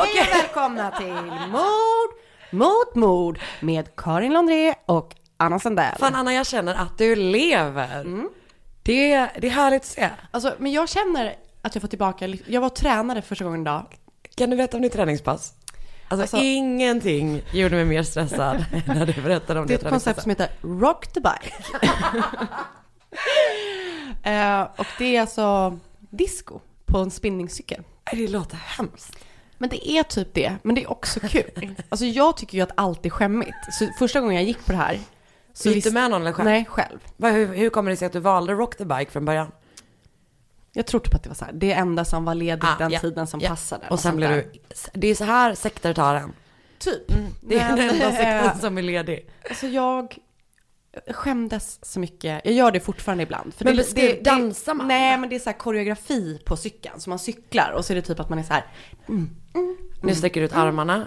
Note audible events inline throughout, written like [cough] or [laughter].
Hej och välkomna till Mord mot mord med Karin Londré och Anna Sandell. Fan Anna, jag känner att du lever. Det, det är härligt att se. Alltså, men jag känner att jag får tillbaka, jag var och tränade första gången idag. Kan du berätta om ditt träningspass? Alltså, Alltså- ingenting gjorde mig mer stressad [laughs] än när du berättade om Det är det ett koncept som heter Rock the Bike. [laughs] Eh, och det är alltså disco på en spinningcykel. Det låter hemskt. Men det är typ det, men det är också kul. Alltså jag tycker ju att allt är skämmigt. Så första gången jag gick på det här. Så gick visste- du med någon eller själv? Nej, själv. Hur, hur kommer det sig att du valde Rock the Bike från början? Jag tror typ att det var så här, det enda som var ledigt Ah, den ja, tiden som ja. passade. Och sen blev du... Det är så här sekter tar en. Typ. Det är Men, den enda eh, sektorn som är ledig. Alltså jag skämdes så mycket. Jag gör det fortfarande ibland. Men det, det, det, dansar man? Nej, men det är så här koreografi på cykeln. Så man cyklar och så är det typ att man är så här. Nu sträcker du ut armarna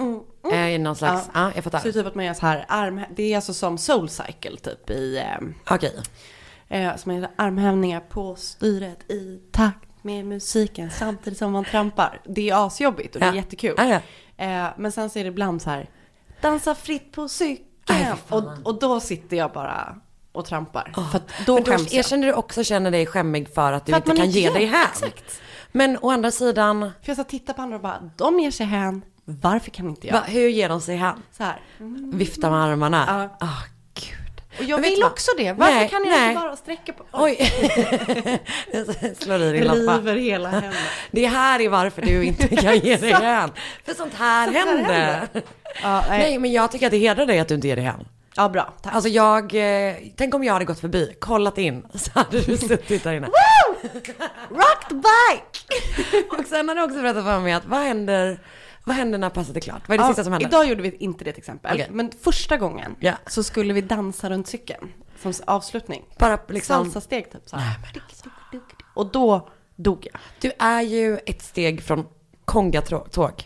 eh, i någon slags... Ja, jag Så fattar. är det typ att man gör så här arm... Det är alltså som soul cycle typ i... Eh, Okej. eh, så man gör armhävningar på styret i takt med musiken samtidigt som man trampar. Det är asjobbigt och det är Ja. jättekul. Ja, ja. Eh, men sen så är det ibland så här, dansa fritt på Aj, cykeln. Fy fan. Och, och då sitter jag bara och trampar. För att då Men då skäms erkänner du också känner dig skämmig för att du För att inte kan ge dig hän. Exakt. Men å andra sidan, För jag så tittar på andra och bara, de ger sig hän, varför kan inte jag? va, hur ger de sig hän? Så här. Vifta med armarna. Ja. Ah, gud. Och jag vill också det. Varför Nej, kan jag nej. inte bara sträcka på? Oj. Jag [laughs] slår i din lampa. River hela händerna. [laughs] Det här är varför du inte kan ge dig [laughs] hän. För sånt här här händer. händer. Ja, nej. Nej, men jag tycker att det hedrar dig att du inte ger dig hän. ja, bra. Tack. Alltså jag, eh, tänk om jag hade gått förbi, kollat in, så hade du suttit där inne. Rock the bike! Och sen har du också berättat för mig att vad händer, vad händer när passet är klart? Vad är det Ja, sista som händer? Idag gjorde vi inte det till exempel. Okej. Men första gången Ja. så skulle vi dansa runt cykeln. Som avslutning. Bara liksom, Salsa-steg typ så här. Och då dog jag. du är ju ett steg från kongatåg. [laughs]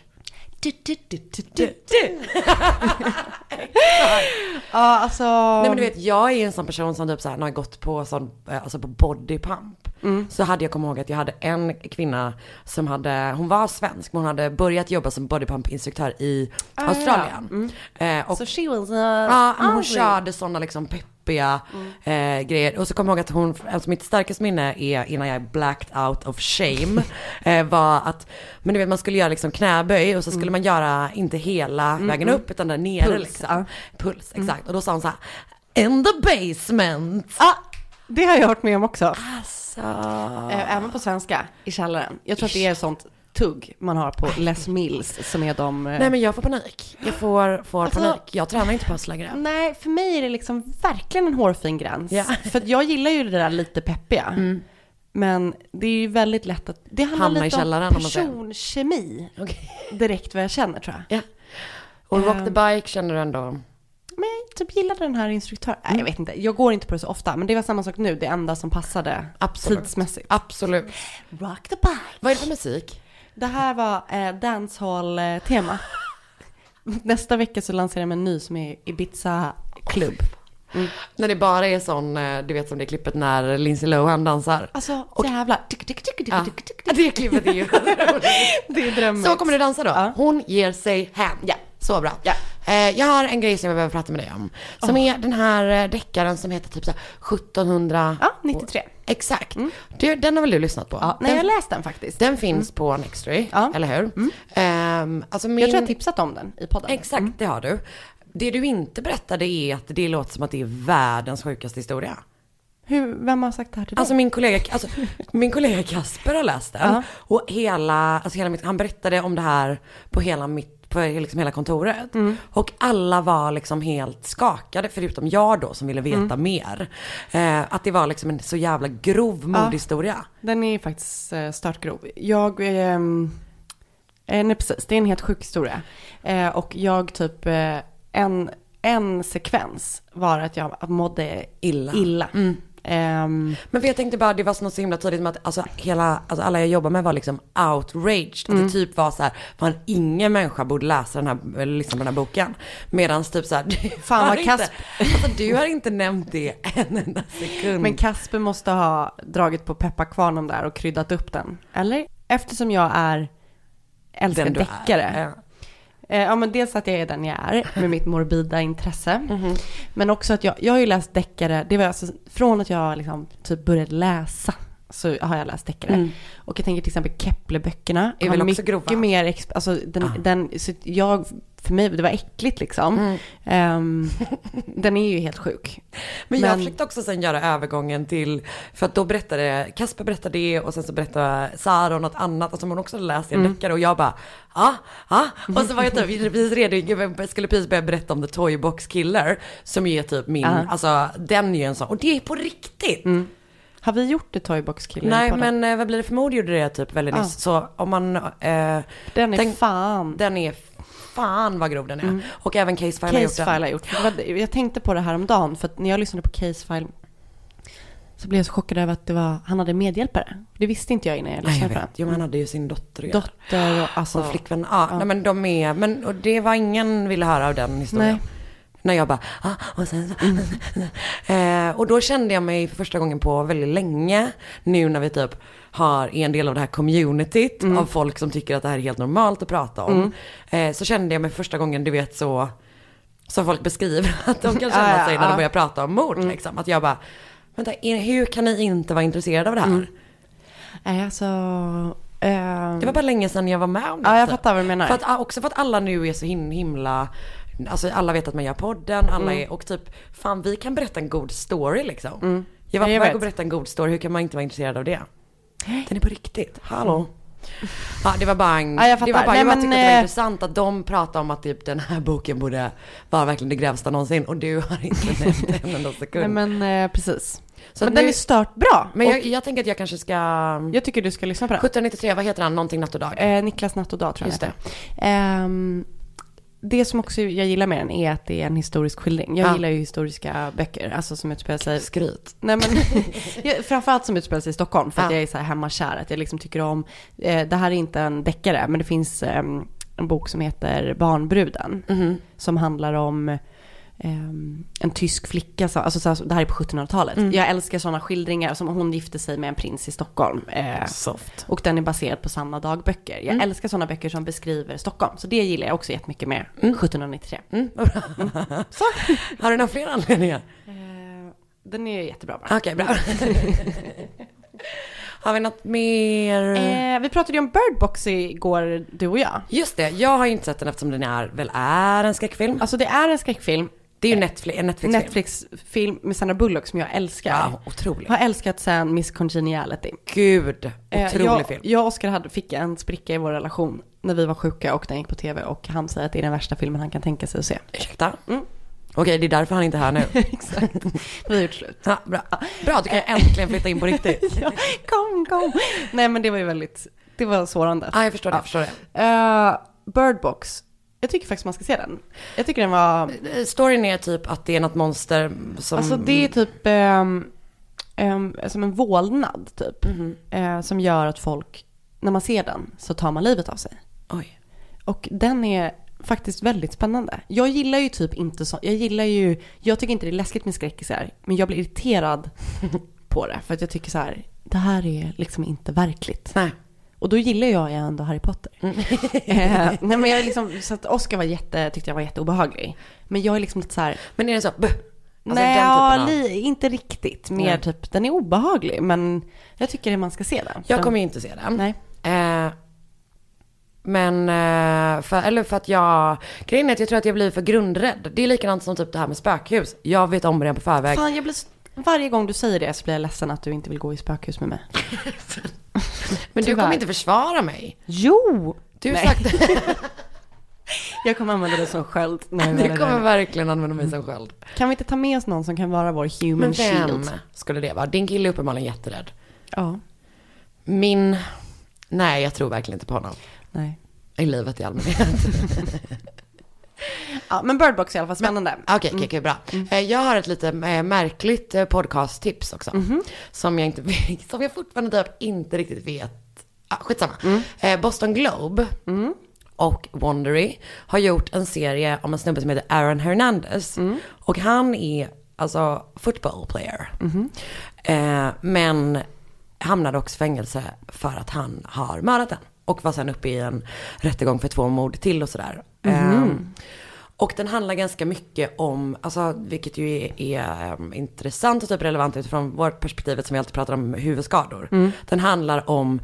Ja, alltså. Nej men du vet, jag är en sån person som typ såhär, när jag gått på sån, eh, alltså på bodypump. Så hade jag kommit ihåg att jag hade en kvinna som hade, hon var svensk men hon hade börjat jobba som bodypump-instruktör i Australien. Eh, och, Så she was uh, ja, hon Aussie. körde sådana liksom peppiga eh, grejer. Och så kommer jag ihåg att hon, alltså mitt starkaste minne är innan jag blacked out of shame, [laughs] eh, var att, men du vet man skulle göra liksom knäböj och så skulle man göra inte hela vägen upp utan där nere Puls, liksom. ja. Puls, exakt. Och då sa hon så här, in the basement. Ah, det har jag hört med om också. Alltså. Eh, Även på svenska, i källaren. Jag tror att det är sånt tugg man har på Les Mills som är de... eh, Nej men jag får panik. Jag får, får Alltså- panik. Jag tränar inte pass längre. Nej, för mig är det liksom verkligen en hårfin gräns. Ja. [laughs] För att jag gillar ju det där lite peppiga. Men det är ju väldigt lätt att, det handlar Hamna i lite källaren, om personkemi. Okej. Direkt vad jag känner tror jag. Ja. Och rock Ehm. the bike känner du ändå? Men typ gillade den här instruktören. Nej, jag vet inte. Jag går inte på det så ofta, men det var samma sak nu. Det enda som passade Absolut. tidsmässigt. Absolut. Rock the bike. Vad är det för musik? Det här var eh, dancehall-tema. [laughs] Nästa vecka så lanserar de en ny som är Ibiza Club. När det bara är sån, eh, du vet som det klippet när Lindsay Lohan dansar. Alltså, jävlar. Tick, tick, tick, Ja. Det klippet är ju [laughs] Det är drömmen. Så kommer du dansa då? Ja. Hon ger sig hän. Ja. Så bra. Ja. Eh, jag har en grej som jag behöver prata med dig om. Som är den här eh, deckaren som heter typ så här 1700... Ja, 93. Exakt. Du, den har väl du lyssnat på? Ja, nej, den, jag har läst den faktiskt. den finns på Nextory, Ja. eller hur? Ehm, alltså min... Jag tror jag har tipsat om den i podden. Exakt, det har du. Det du inte berättade är att det låter som att det är världens sjukaste historia. Hur, vem har sagt det här till dig? Alltså min kollega, alltså, [laughs] min kollega Kasper har läst den. Ja. Och hela, alltså hela mitt, han berättade om det här på hela mitt, på liksom hela kontoret. Mm. Och alla var liksom helt skakade, förutom jag då som ville veta Mm. mer. Eh, att det var liksom en så jävla grov mordhistoria. Den är faktiskt eh, startgrov. Jag, ehm, eh, nej precis, det är en helt sjuk historia. Eh, och jag typ, eh, en, en sekvens var att jag mådde Illa. illa. Ehm, Men för jag tänkte bara, det var något så himla tydligt med att alltså, hela, alltså alla jag jobbar med var liksom outraged. Att Mm. det typ var så här, fan ingen människa borde läsa den här, eller lyssna på den här boken. Medan typ så här, [laughs] du Fan, har vad inte, Kasp- alltså, du har inte nämnt det en enda sekund. men Kasper måste ha dragit på pepparkvarnen där och kryddat upp den. Eller? Eftersom jag är älskar deckare. Ja. Eh, Ja men dels att jag är den jag är med mitt morbida intresse. Mhm. Men också att jag, jag har ju läst deckare, det var alltså från att jag liksom typ började läsa så har jag läst deckare. Och jag tänker till exempel Kepler-böckerna. Mm. Är väl mycket grova? mer, alltså den, den, så jag, för mig, det var äckligt liksom. Mm. Ehm, [laughs] den är ju helt sjuk. Men jag Men- försökte också sen göra övergången till, för att då berättade, Kasper berättade det och sen så berättade Sara något annat, och som hon också hade läst en deckare och jag bara, ja, ja, och så var jag typ [laughs] precis redo, jag skulle precis börja berätta om The Toy Box Killer, som är typ min, Ja. alltså den är ju en sån, och det är på riktigt. Har vi gjort det Toybox Killer i Nej men eh, vad blir det för mord gjorde det typ väldigt Ja. nyss, så om man, eh, Den är tänk- fan. den är fan vad grov den är. Och även Case File har gjort den. Har gjort. Jag tänkte på det här om dagen för att när jag lyssnade på Case File så blev jag så chockad över att det var, han hade medhjälpare. Det visste inte jag innan jag Nej, jag lyssnade på. Jo, men han hade ju sin dotter göra. Dotter och alltså. Som flickvän, ja, Nej, men de är, men och det var ingen ville höra av den historien. Nej. När jag bara, ah, och sen så, [laughs] eh, Och då kände jag mig för första gången på väldigt länge, nu när vi typ har en del av det här communityt av folk som tycker att det här är helt normalt att prata om. Eh, så kände jag mig för första gången, du vet så, som folk beskriver [laughs] att de kan känna sig när de ja. börjar prata om mord liksom. Att jag bara, vänta, hur kan ni inte vara intresserade av det här? Nej, alltså. ehm, Det var bara länge sedan jag var med om det. Ja, jag fattar vad du menar. För att, ah, också för att alla nu är så him- himla, alltså alla vet att man gör podden, alla Mm. är, och typ, fan vi kan berätta en god story liksom. Jag var Mm. På väg att berätta en god story, hur kan man inte vara intresserad av det? Den är på riktigt, hallå? [laughs] Ja det var bara en, Ja, jag det var bara, Nej, jag bara men, tyckte att det var eh, intressant att de pratade om att typ den här boken borde vara verkligen det grövsta någonsin och du har inte [laughs] nämnt en enda sekund. Nej men eh, precis. Så men nu- den är stört bra. Men jag, jag tänker att jag kanske ska, jag tycker du ska lyssna på den. 1793, vad heter han, någonting natt och dag? Eh, Niklas Natt och Dag tror jag Just det. Det som också jag gillar med den är att det är en historisk skildring. Jag Ja. gillar ju historiska böcker, alltså som utspelar sig... Skryt. Nej men, [laughs] framförallt som utspelar sig i Stockholm för att Ja. jag är så här hemmakär, att jag liksom tycker om, eh, det här är inte en deckare, men det finns ehm, en bok som heter Barnbruden, Mhm. som handlar om en tysk flicka, som, alltså så det här är på 1700-talet. Mm. Jag älskar sådana skildringar, som hon gifte sig med en prins i Stockholm. Eh, Soft. och den är baserad på sanna dagböcker. Jag Mm. älskar sådana böcker som beskriver Stockholm. Så det gillar jag också jättemycket med 1793. Mm, vad bra. [laughs] Har du några fler anledningar? Eh, den är jättebra bara. Okej, bra. [laughs] Har vi något mer? Eh, vi pratade ju om Bird Box igår, du och jag. Just det, jag har ju inte sett den eftersom den är, väl är en skräckfilm. Alltså det är en skräckfilm. Det är ju Netflix, en Netflix-film. Netflix-film med Sandra Bullock som jag älskar. Ja, otrolig. Har älskat sen Miss Congeniality. Gud, Eh, otrolig jag, film. Jag och Oskar hade, fick en spricka i vår relation när vi var sjuka och den gick på tv och han säger att det är den värsta filmen han kan tänka sig att se. Ursäkta? Mm. Okej, det är därför han inte är här nu. [laughs] Exakt. Vi har gjort slut. Ja, bra. bra, då kan äntligen flytta in på riktigt. [laughs] ja, kom, kom. Nej men det var ju väldigt, det var sårande. Ja, jag förstår det, jag förstår det. Uh, Bird Box Jag tycker faktiskt man ska se den. Jag tycker den var, Eh, Storyn är typ att det är något monster som... alltså det är typ ehm, ehm, som en vålnad typ. eh, som gör att folk, när man ser den så tar man livet av sig. Oj. Och den är faktiskt väldigt spännande. Jag gillar ju typ inte så, jag gillar ju, jag tycker inte det är läskigt med skräckisar, men jag blir irriterad [laughs] på det. För att jag tycker så här, det här är liksom inte verkligt. Nej. Och då gillar jag ändå Harry Potter. [laughs] eh, nej men jag är liksom, så att Oscar var jätte, tyckte jag var jätteobehaglig. Men jag är liksom lite så här, Men är det så? Buh. Alltså nej, den ja, li, inte riktigt. Mer Nej. typ, den är obehaglig. Men jag tycker att man ska se den. Jag Den- kommer ju inte se den. Nej. Eh, men, eh, för, eller för att jag, grejen är att jag tror att jag blir för grundrädd. Det är likadant som typ det här med spökhus. Jag vet om det på förväg. Fan, jag blir, varje gång du säger det så blir jag ledsen att du inte vill gå i spökhus med mig. [laughs] [laughs] men du kommer inte försvara mig. Jo! Du Nej. sagt [laughs] Jag kommer använda det som sköld. väl Du kommer där. verkligen använda mig som sköld. Kan vi inte ta med oss någon som kan vara vår human Men vem shield? skulle det vara? Din kille är uppenbarligen jätterädd. Ja, Min, nej jag tror verkligen inte på honom. nej. I livet i allmänhet. [laughs] Ja, men Bird Box är i alla fall spännande. Okej, okej, okej, bra. Eh, Jag har ett lite eh, märkligt eh, podcasttips också. Som jag inte [laughs] som jag fortfarande typ inte riktigt vet. Ah, skitsamma. Eh, Boston Globe och Wondery har gjort en serie om en snubbe som heter Aaron Hernandez. Och han är alltså football player. Eh, men hamnade också i fängelse för att han har mördat en. Och var sen uppe i en rättegång för två mord till och sådär. Ehm, och den handlar ganska mycket om, alltså, vilket ju är, är um, intressant och typ relevant utifrån vårt perspektiv som vi alltid pratar om huvudskador. Den handlar om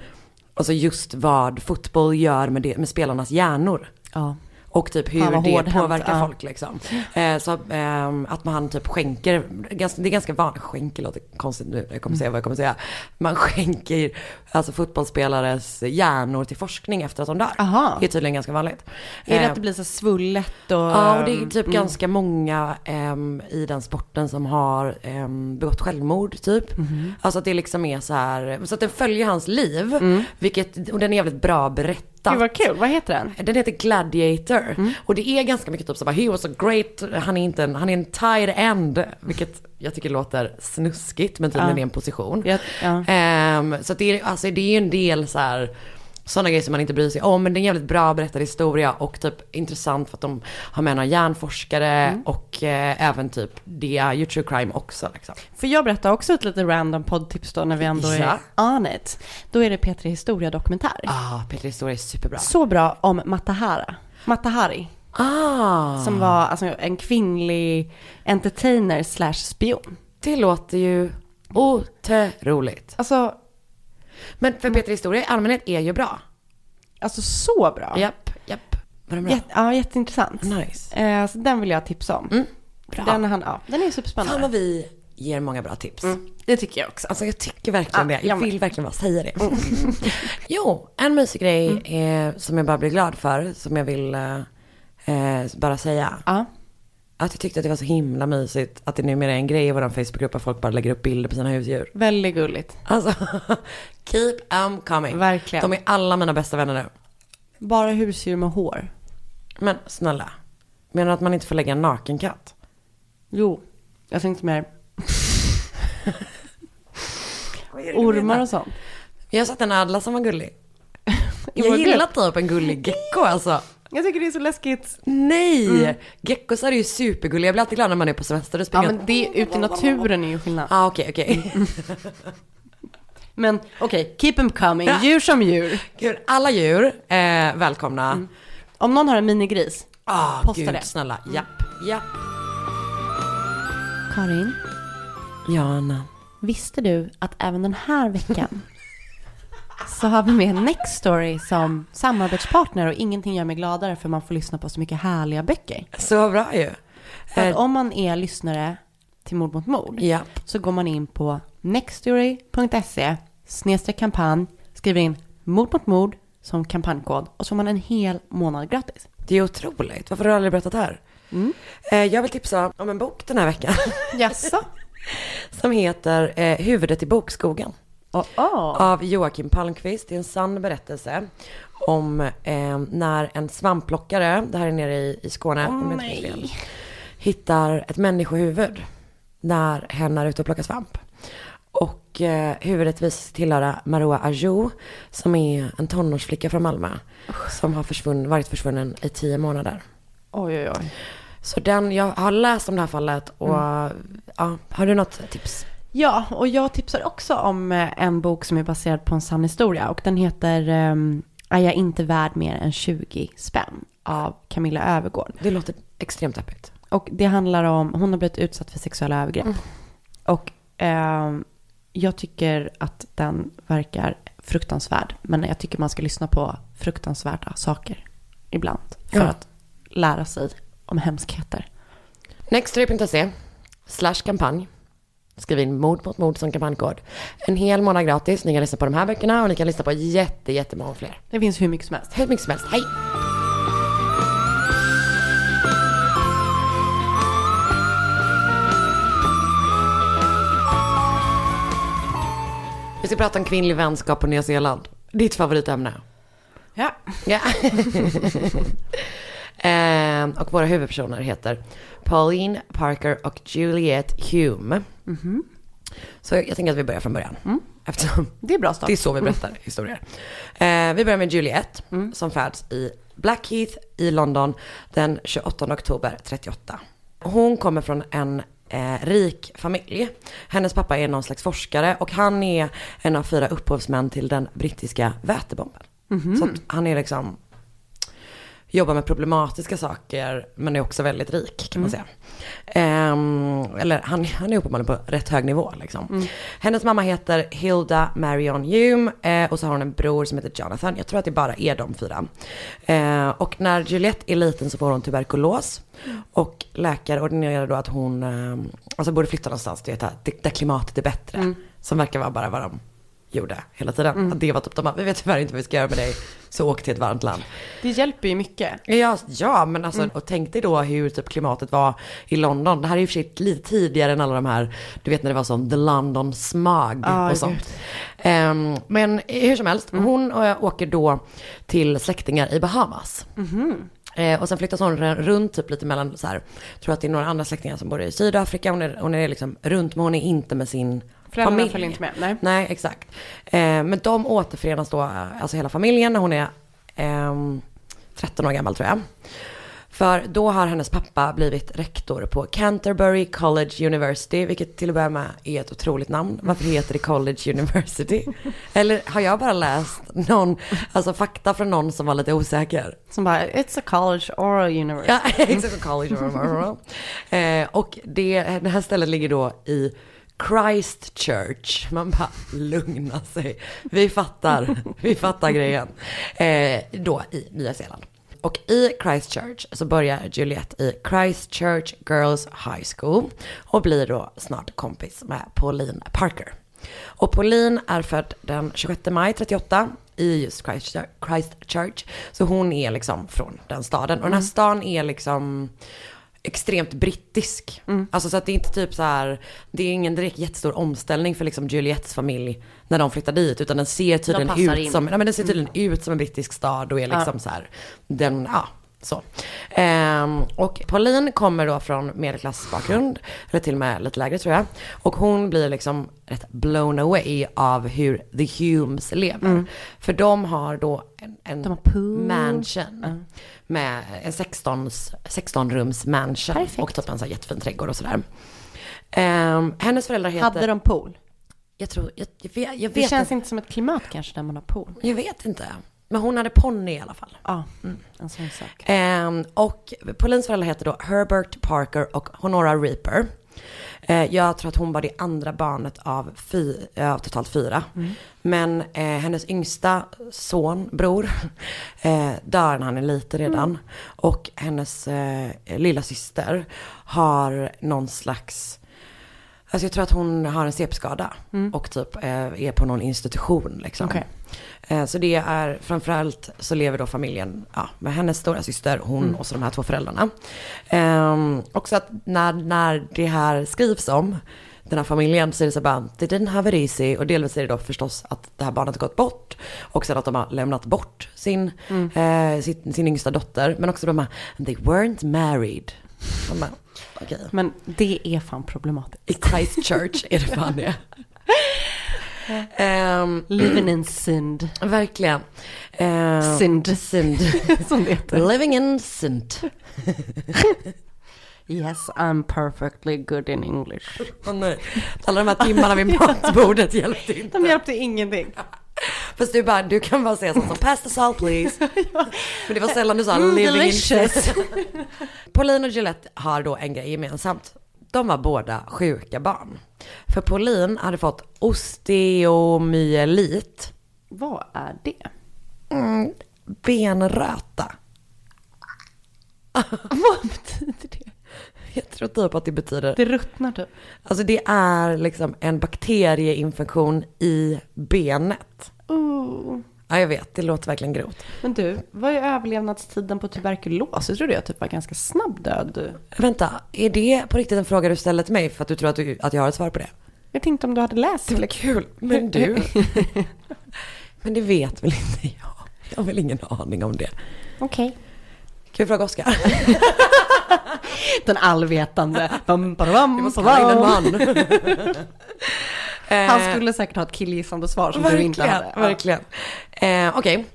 alltså just vad fotboll gör med, det, med spelarnas hjärnor. Ja. Och typ hur det hårdhänt, påverkar ja. folk liksom. Eh, så ehm, att man typ skänker, ganska, det är ganska vanligt, skänker låter konstigt nu, jag kommer säga vad jag kommer säga. Man skänker alltså fotbollsspelares hjärnor till forskning efter att de dör. Aha. Det är tydligen ganska vanligt. Är det Eh, att det blir så svullet och... Ja, och det är typ Mm. ganska många ehm, i den sporten som har um, begått självmord typ. Mhm. Alltså att det liksom är så här, så att den följer hans liv, vilket, och den är jävligt bra berättad. Mm. Gud vad kul, vad heter den? Den heter Gladiator. Mm. Och det är ganska mycket typ så bara, he was a great, han är inte en, han är en tight end. Vilket jag tycker låter snuskigt men tydligen Ja. är en position. Ja, ja. Ehm, så det är, alltså det är ju en del så här sådana grejer som man inte bryr sig om. Men det är en jävligt bra berättad historia och typ intressant för att de har med några hjärnforskare Mm. och eh, även typ, det är ju true crime också liksom. För jag berättar också ett lite random poddtips då när vi ändå Ja. är on it. Då är det Petri Historia dokumentär. Ah, Peter historia är superbra. Så bra om Matahara. Matahari. Ah, Som var alltså, en kvinnlig entertainer slash spion. det låter ju otroligt. Alltså, Men för Peter historia i allmänhet är ju bra. alltså så bra. Japp, japp. Var den bra? Jätte, ja, jätteintressant. Nice. Eh, så den vill jag tipsa om. Mm, bra. Den, han, ja, den är Fan superspännande. vad vi ger många bra tips. Det tycker jag också. Alltså jag tycker verkligen Ja, det. Jag vill verkligen bara säga det. [laughs] jo, en mysig grej eh, som jag bara blir glad för, som jag vill eh, eh, bara säga. Ja. Att jag tyckte att det var så himla mysigt att det numera är en grej i vår Facebookgrupp att folk bara lägger upp bilder på sina husdjur. Väldigt gulligt. Alltså, [laughs] keep them coming. Verkligen. De är alla mina bästa vänner nu. Bara husdjur med hår. Men snälla, menar du att man inte får lägga en naken katt? Jo, jag tänkte mer [laughs] ormar och sånt. Jag har sett en ödla som var gullig. [laughs] Jag gillar typ en gullig gecko alltså. Jag tycker det är så läskigt. Nej! Geckosar är ju supergulliga. Jag blir alltid glad när man är på semester och Ja men det ute i naturen är ju skillnad. Ah, okej, okej. [laughs] Men okej, keep them coming. Djur som djur. Gud, alla djur, eh, välkomna. Om någon har en minigris. Ah, Posta gud, det. snälla. Japp, japp. Karin, Ja, Anna. visste du att även den här veckan [laughs] så har vi med Nextory som samarbetspartner och ingenting gör mig gladare för man får lyssna på så mycket härliga böcker. Så bra ju. För att Eh, om man är lyssnare till Mord mot mord Japp. så går man in på nextory.se snedstreck kampanj, skriver in mord mot mord som kampanjkod och så får man en hel månad gratis. Det är otroligt. Varför har du aldrig berättat det här? Eh, jag vill tipsa om en bok den här veckan. Jaså? [laughs] som heter eh, Huvudet i bokskogen. Oh, oh. Av Joakim Palmqvist. Det är en sann berättelse om eh, när en svampplockare, det här är nere i, i Skåne, om jag inte fel, hittar ett människohuvud när hen är ute och plockar svamp. Och eh, huvudet visar tillhöra Maroa Ajou som är en tonårsflicka från Malmö. Som har försvunn, varit försvunnen i tio månader. Oj, oj, oj. Så den, jag har läst om det här fallet och ja, har du något tips? Ja, och jag tipsar också om eh, en bok som är baserad på en sann historia. Och den heter um, Är jag inte värd mer än 20 spänn? Av Camilla Övergård. Det låter extremt deppigt. Och det handlar om, hon har blivit utsatt för sexuella övergrepp. Och ehm, jag tycker att den verkar fruktansvärd. Men jag tycker man ska lyssna på fruktansvärda saker ibland. För Ja. att lära sig om hemskheter. Nextory.se slash kampanj. Skriv in mord mot mord som kampanjkod. En hel månad gratis. Ni kan lyssna på de här böckerna och ni kan lyssna på jätte, jättemånga fler. Det finns hur mycket som helst. Helt mycket som helst. Hej! Vi ska prata om kvinnlig vänskap på Nya Zeeland. Ditt favoritämne. Ja. Ja. [laughs] Ehm, och våra huvudpersoner heter Pauline Parker och Juliet Hume. Så jag tänker att vi börjar från början. Eftersom Det är bra start. det är så vi berättar historier. Eh, vi börjar med Juliet som föds i Blackheath i London den 28 oktober 38. Hon kommer från en eh, rik familj. Hennes pappa är någon slags forskare och han är en av fyra upphovsmän till den brittiska vätebomben. Så att han är liksom jobbar med problematiska saker men är också väldigt rik kan man säga. Ehm, eller han, han är uppenbarligen på rätt hög nivå liksom. Hennes mamma heter Hilda Marion Hume eh, och så har hon en bror som heter Jonathan. Jag tror att det bara är de fyra. Eh, och när Juliette är liten så får hon tuberkulos. Och läkare ordinerar då att hon eh, alltså borde flytta någonstans du vet, där, där klimatet är bättre. Som verkar vara bara vad de gjorde hela tiden. Att det var typ de bara, vi vet tyvärr inte vad vi ska göra med dig, så åk till ett varmt land. Det hjälper ju mycket. Ja, ja men alltså, och tänk dig då hur typ klimatet var i London. Det här är ju för sig lite tidigare än alla de här, du vet när det var som The London Smog Ja, och sånt. Ehm, men hur som helst, hon eh, åker då till släktingar i Bahamas. Eh, och sen flyttas hon runt typ lite mellan så här, tror att det är några andra släktingar som bor i Sydafrika. Hon är, hon är liksom runt men hon är inte med sin Föräldrarna familj. följer inte med, nej. Nej, exakt. Eh, men de återförenas då, eh, alltså hela familjen, när hon är ehm, 13 år gammal tror jag. För då har hennes pappa blivit rektor på Canterbury College University, vilket till att börja med är ett otroligt namn. Varför heter det College University? [laughs] Eller har jag bara läst någon, alltså fakta från någon som var lite osäker? Som bara, it's a college or a university. Ja, [laughs] exakt. College. [laughs] eh, och det, det här stället ligger då i Christchurch. Man bara lugna sig. Vi fattar, vi fattar grejen. Eh, då i Nya Zeeland. Och i Christchurch så börjar Juliette i Christchurch Girls High School och blir då snart kompis med Pauline Parker. Och Pauline är född den 26 maj 38 i just Christchurch. Så hon är liksom från den staden. Och den här stan är liksom extremt brittisk. Alltså så att det är inte typ så här, det är ingen direkt jättestor omställning för liksom Juliettes familj när de flyttar dit. Utan den ser tydligen passar ut som, nej men den ser tydligen ut som en brittisk stad och är liksom så här, den, ja. Så. Ehm, och Pauline kommer då från medelklassbakgrund, eller till och med lite lägre tror jag. Och hon blir liksom rätt blown away av hur the Humes lever. För de har då en, en De har mansion. Med en 16, 16 rums mansion. Perfekt. Och typ en så jättefin trädgård och sådär. Ehm, hennes föräldrar heter... Hade de pool? Jag tror, jag, jag vet, jag Det vet, känns inte, inte som ett klimat kanske där man har pool. jag vet inte. Men hon hade ponny i alla fall. Ja, en sån sak. Ehm, och Paulines föräldrar heter då Herbert Parker och Honora Reaper. Eh, jag tror att hon var det andra barnet av, fy, eh, av totalt fyra. Men eh, hennes yngsta son, bror, [laughs] eh, dör när han är liten redan. Och hennes eh, lilla syster har någon slags Alltså jag tror att hon har en CP-skada och typ eh, är på någon institution liksom. Okej. Eh, Så det är framförallt så lever då familjen ja, med hennes stora syster, hon och så de här två föräldrarna. Ehm, också att när, när det här skrivs om den här familjen så är det så bara, they didn't have it easy. Och delvis är det då förstås att det här barnet har gått bort. Och sen att de har lämnat bort sin, eh, sin, sin yngsta dotter. Men också de här, they weren't married. Man bara, okej. Men det är fan problematiskt. I Christchurch är det fan det. [laughs] Ehm, Living in synd. verkligen. Ehm, Synd. Synd. [laughs] Som det heter. Living in synd. [laughs] Yes, I'm perfectly good in English. Åh nej. Alla de här timmarna vid matbordet hjälpte inte. De hjälpte ingenting. Fast du bara, du kan bara säga sånt som pass the salt please. [laughs] Men det var sällan du sa Mm, living delicious. in [laughs] Pauline och Gillette har då en grej gemensamt. De var båda sjuka barn. För Pauline hade fått osteomyelit, Vad är det? mm, benröta. [laughs] Vad betyder det? Jag tror typ att det betyder, Det ruttnar typ. alltså det är liksom en bakterieinfektion i benet. Oh. Ja jag vet, det låter verkligen grovt. Men du, vad är överlevnadstiden på tuberkulos? Jag trodde jag typ var ganska snabb död. Vänta, är det på riktigt en fråga du ställer till mig för att du tror att, du, att jag har ett svar på det? Jag tänkte om du hade läst. Det var kul, men du. [laughs] men det vet väl inte jag. Jag har väl ingen aning om det. Okej. Kan vi fråga Oskar? [laughs] Den allvetande. Bam, bam, Vi måste kalla in en man. [laughs] Han Eh, skulle säkert ha ett killgissande svar som verkligen, du inte hade. Ja. Verkligen. Eh, Okej,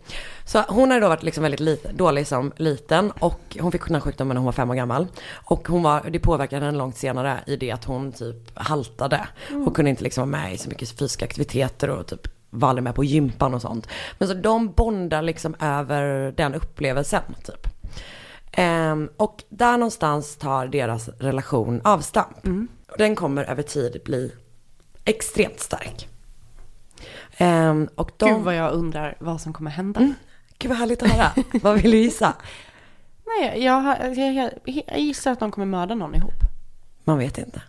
så hon har då varit liksom väldigt lit, dålig som liten och hon fick den här sjukdomen när hon var fem år gammal. Och hon var, det påverkade henne långt senare i det att hon typ haltade och kunde inte liksom vara med i så mycket fysiska aktiviteter och typ var aldrig med på gympan och sånt. Men så de bondar liksom över den upplevelsen typ. Ehm, och där någonstans tar deras relation avstamp. Och den kommer över tid bli extremt stark. Ehm, och de... Gud vad jag undrar vad som kommer hända. Mm. Gud vad härligt att höra. [laughs] vad vill du gissa? Nej, jag, jag, jag, jag gissar att de kommer mörda någon ihop. Man vet inte.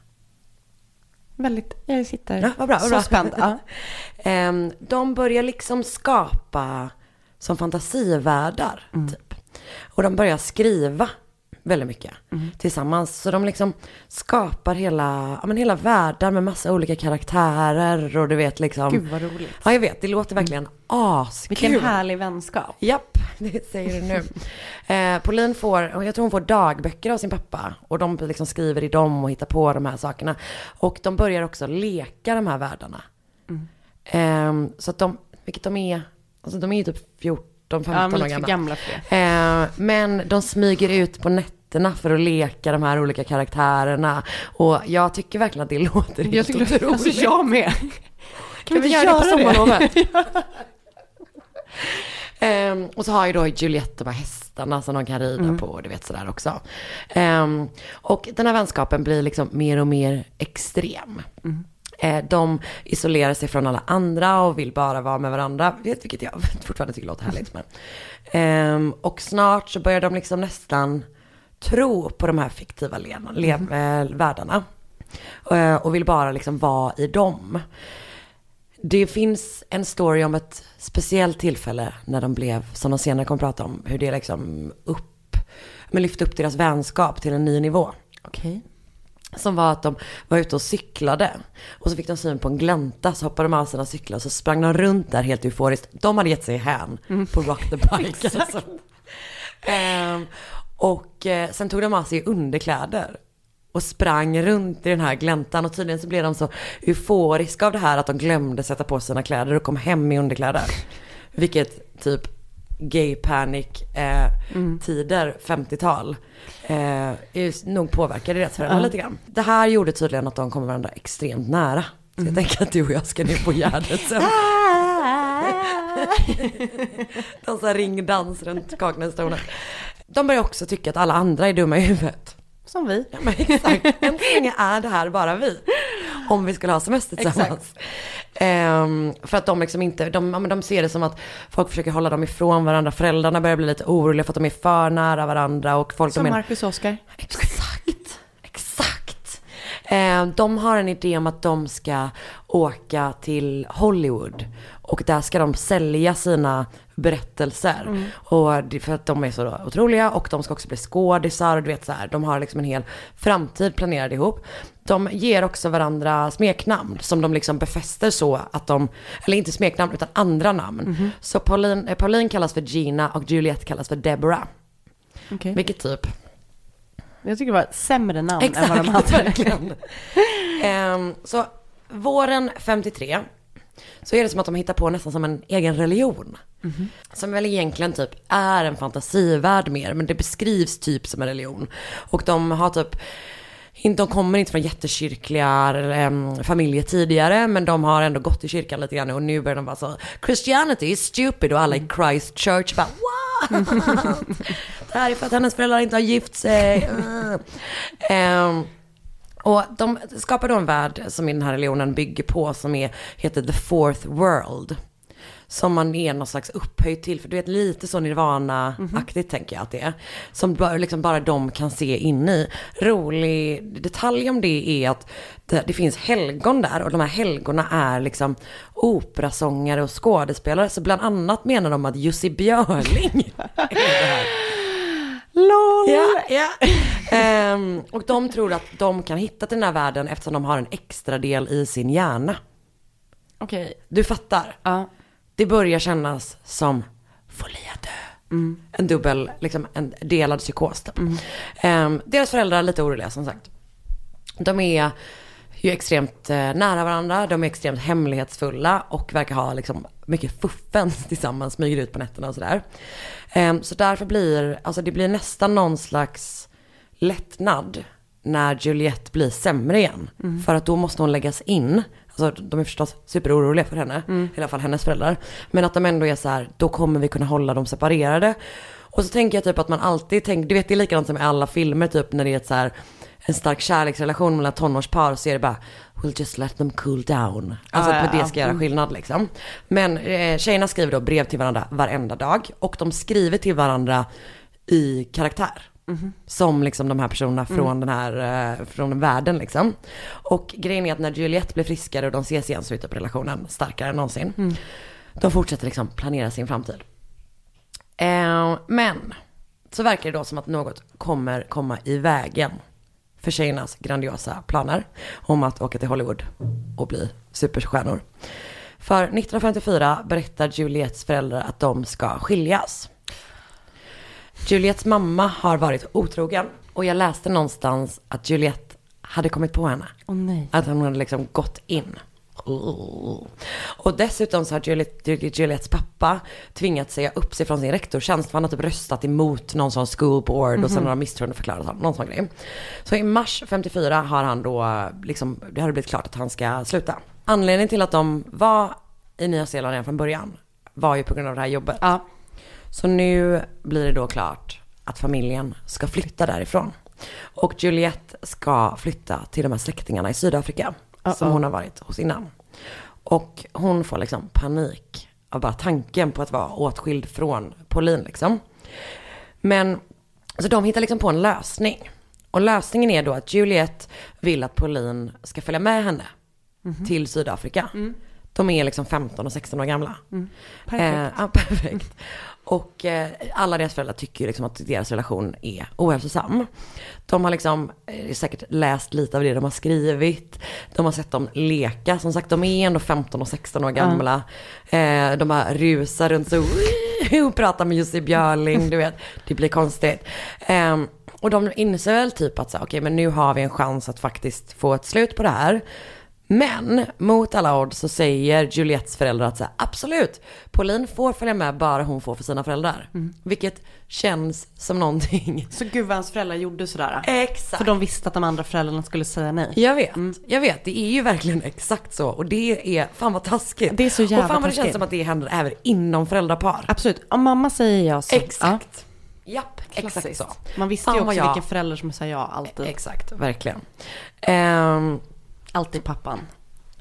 Väldigt, jag sitter Ja, vad bra, vad så bra. spänd. Ja. [laughs] Ehm, de börjar liksom skapa som fantasivärldar, typ. Och de börjar skriva väldigt mycket tillsammans. Så de liksom skapar hela, ja, men hela världar med massa olika karaktärer och du vet liksom. Gud vad roligt. Ja, jag vet. Det låter verkligen askul. Vilken härlig vänskap. Japp, [laughs] det säger du nu. Eh, Pauline får, jag tror hon får dagböcker av sin pappa. Och de liksom skriver i dem och hittar på de här sakerna. Och de börjar också leka de här världarna. Eh, så att de, vilket de är, alltså de är ju typ 14, 15 Ja, år gamla. gamla. Eh, men de smyger ut på nätterna för att leka de här olika karaktärerna. Och jag tycker verkligen att det [laughs] låter helt Jag tycker, otroligt. alltså jag med. [laughs] Kan vi inte göra det på sommarlovet? [laughs] Ehm, och så har ju då Juliette de här hästarna som de kan rida på och du vet sådär också. Ehm, och den här vänskapen blir liksom mer och mer extrem. Eh, de isolerar sig från alla andra och vill bara vara med varandra, vet vilket jag [laughs] fortfarande tycker låter härligt. Men. Ehm, och snart så börjar de liksom nästan tro på de här fiktiva eh, världarna. Eh, och vill bara liksom vara i dem. Det finns en story om ett speciellt tillfälle när de blev, som de senare kommer prata om, hur det liksom upp, men lyfte upp deras vänskap till en ny nivå. Okej. Som var att de var ute och cyklade. Och så fick de syn på en glänta, så hoppade de av sina cyklar och så sprang de runt där helt euforiskt. De hade gett sig hän på Rock the Bike. alltså. [laughs] Ehm, och eh, sen tog de av sig underkläder. Och sprang runt i den här gläntan. Och tydligen så blev de så euforiska av det här att de glömde sätta på sina kläder och kom hem i underkläder. Vilket typ gay panic eh, tider, 50-tal, eh, nog påverkade deras föräldrar lite grann. Det här gjorde tydligen att de kom varandra extremt nära. Så jag tänker att du och jag ska ner på Gärdet sen. [laughs] Dansa ringdans runt Kaknästornet. De börjar också tycka att alla andra är dumma i huvudet. Som vi. Ja men exakt, än så länge är det här bara vi. Om vi skulle ha semester tillsammans. Ehm, för att de liksom inte, de, de ser det som att folk försöker hålla dem ifrån varandra. Föräldrarna börjar bli lite oroliga för att de är för nära varandra. Och folk Som Marcus och Oscar. Exakt, exakt. Eh, de har en idé om att de ska åka till Hollywood. Och där ska de sälja sina berättelser. Och det, för att de är så otroliga och de ska också bli skådisar och du vet så här, de har liksom en hel framtid planerad ihop. De ger också varandra smeknamn som de liksom befäster så att de, eller inte smeknamn utan andra namn. Så Pauline, eh, Pauline kallas för Gina och Juliette kallas för Deborah. Okej. Vilket typ Jag tycker det var sämre namn än vad de Exakt, hade. [laughs] verkligen. Ehm, så våren 53 så är det som att de hittar på nästan som en egen religion. Som väl egentligen typ är en fantasivärld mer, men det beskrivs typ som en religion. Och de har typ inte- de kommer inte från jättekyrkliga em, familjer tidigare, men de har ändå gått i kyrkan lite grann och nu börjar de vara så Christianity is stupid och alla i Christchurch bara what? [laughs] Det här är för att hennes föräldrar inte har gift sig. Uh. [laughs] Och de skapar då en värld som i den här religionen bygger på som är, heter the fourth world. Som man är någon slags upphöjd till, för du vet lite så nirvana-aktigt tänker jag att det är. Som bara, liksom bara de kan se in i. Rolig detalj om det är att det, det finns helgon där och de här helgona är liksom operasångare och skådespelare. Så bland annat menar de att Jussi Björling [laughs] är det här. LOL! Ja, ja. [laughs] Ehm, och de tror att de kan hitta till den här världen eftersom de har en extra del i sin hjärna. Okej. Du fattar? Ja. Det börjar kännas som Folia dö. En dubbel, liksom en delad psykos typ. Ehm, deras föräldrar är lite oroliga som sagt. De är ju extremt eh, nära varandra, de är extremt hemlighetsfulla och verkar ha liksom mycket fuffens [laughs] tillsammans, smyger ut på nätterna och sådär. Ehm, så därför blir, alltså det blir nästan någon slags lättnad när Juliette blir sämre igen. För att då måste hon läggas in. Alltså de är förstås superoroliga för henne, i alla fall hennes föräldrar. Men att de ändå är så här, då kommer vi kunna hålla dem separerade. Och så tänker jag typ att man alltid tänker, du vet det är likadant som i alla filmer typ när det är ett så här, en stark kärleksrelation mellan tonårspar så är det bara We'll just let them cool down. Alltså Ja, att ja, det ska ja. göra skillnad liksom. Men eh, tjejerna skriver då brev till varandra varenda dag och de skriver till varandra i karaktär. Som liksom de här personerna från den här, eh, från den världen liksom. Och grejen är att när Juliette blir friskare och de ses igen så är typ relationen starkare än någonsin. De fortsätter liksom planera sin framtid. Eh, men så verkar det då som att något kommer komma i vägen för tjejernas grandiosa planer om att åka till Hollywood och bli superstjärnor. För 1954 berättar Juliettes föräldrar att de ska skiljas. Juliettes mamma har varit otrogen och jag läste någonstans att Juliette hade kommit på henne. Nej. Att hon hade liksom gått in. Oh. Och dessutom så har Juliette, Juliettes pappa tvingat säga upp sig från sin rektorstjänst för han har typ röstat emot någon sån school board och sen har de misstroendeförklarat honom, någon sån grej. Så i mars 54 har han då liksom, det har blivit klart att han ska sluta. Anledningen till att de var i Nya Zeeland redan från början var ju på grund av det här jobbet. Ja. Så nu blir det då klart att familjen ska flytta därifrån. Och Juliette ska flytta till de här släktingarna i Sydafrika. Som hon har varit hos innan. Och hon får liksom panik av bara tanken på att vara åtskild från Pauline liksom. Men, så de hittar liksom på en lösning. Och lösningen är då att Juliette vill att Pauline ska följa med henne till Sydafrika. De är liksom 15 och 16 år gamla. Perfekt. Eh, ja, perfekt. Och eh, alla deras föräldrar tycker ju liksom att deras relation är ohälsosam. De har liksom eh, säkert läst lite av det de har skrivit. De har sett dem leka. Som sagt, de är ändå 15 och 16 år gamla. Eh, de bara rusar runt så [laughs] och pratar med Jussi Björling, du vet. Det blir konstigt. Eh, och de inser väl typ att så, okej men nu har vi en chans att faktiskt få ett slut på det här. Men mot alla odds så säger Juliettes föräldrar att så här, absolut, Pauline får följa med bara hon får för sina föräldrar. Vilket känns som någonting. Så gud vad hans föräldrar gjorde sådär. Exakt. För de visste att de andra föräldrarna skulle säga nej. Jag vet, jag vet. Det är ju verkligen exakt så. Och det är, fan vad taskigt. Det är så jävla Och fan vad det taskigt. känns som att det händer även inom föräldrapar. Absolut, om mamma säger ja så. Exakt. Japp, Ja, exakt klassiskt. så. Man visste ju också jag- vilken förälder som sa ja alltid. Exakt, verkligen. Ehm, Alltid pappan.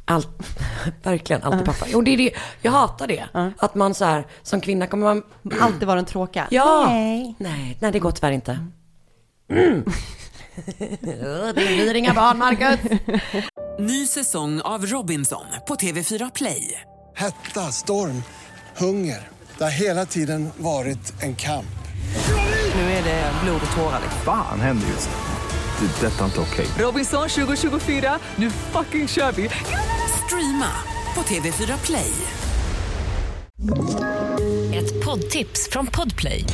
Allt, [laughs] verkligen, alltid pappa. Jo, det är det. Jag hatar det. Att man så här, som kvinna kommer man... Alltid var den tråkiga. Ja! Nej. Nej, nej det går tyvärr inte. Mm. [laughs] det blir inga barn, Marcus. [laughs] Ny säsong av Robinson på TV4 Play. Hetta, storm, hunger. Det har hela tiden varit en kamp. Nu är det blod och tårar. Fan händer just nu. Det. Detta är inte okej. Robinson 2024, nu fucking kör vi! Streama på TV4 Play. Ett poddtips från Podplay.